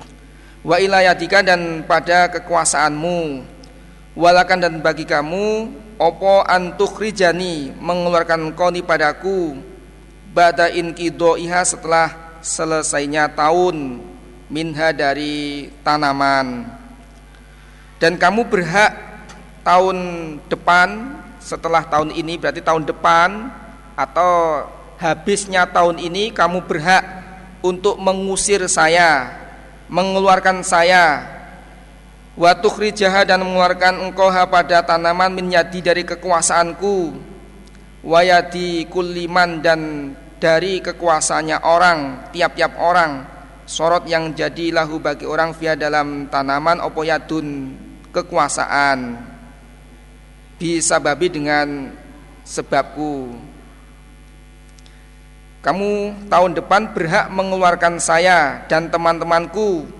Wa ilayadika dan pada kekuasaanmu. Walakan dan bagi kamu opo rijani mengeluarkan koni padaku bada iha setelah selesainya tahun minha dari tanaman. Dan kamu berhak tahun depan setelah tahun ini berarti tahun depan atau habisnya tahun ini kamu berhak untuk mengusir saya mengeluarkan saya. Wa tukhrijaha dan mengeluarkan engkau pada tanaman min yadi dari kekuasaanku. Wa yadi kulliman dan dari kekuasaannya orang tiap-tiap orang. Sorot yang jadi lahu bagi orang via dalam tanaman opo yadun kekuasaan. Bisa babi dengan sebabku kamu tahun depan berhak mengeluarkan saya dan teman-temanku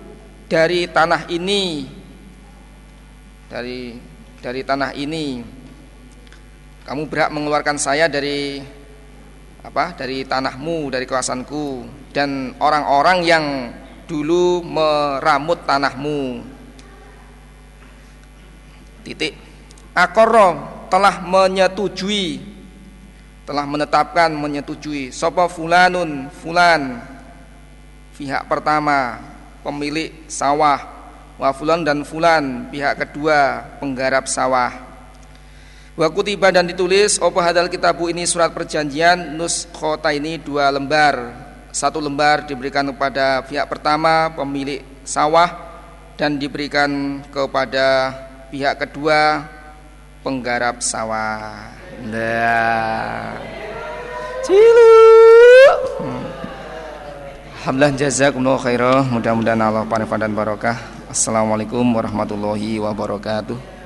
dari tanah ini. Dari dari tanah ini. Kamu berhak mengeluarkan saya dari apa dari tanahmu dari kawasanku. Dan orang-orang yang dulu meramut tanahmu. Titik. Akoro telah menyetujui telah menetapkan menyetujui sopo fulanun fulan. Pihak pertama pemilik sawah wa fulan dan fulan. Pihak kedua penggarap sawah. Wa kutiba dan ditulis apa hadal kitabu ini surat perjanjian nuskota ini dua lembar. Satu lembar diberikan kepada pihak pertama pemilik sawah dan diberikan kepada pihak kedua penggarap sawah. Nah. Cilu. Hmm. Alhamdulillah jazakumullah khairah. Mudah-mudahan Allah panifah dan barokah. Assalamualaikum warahmatullahi wabarakatuh.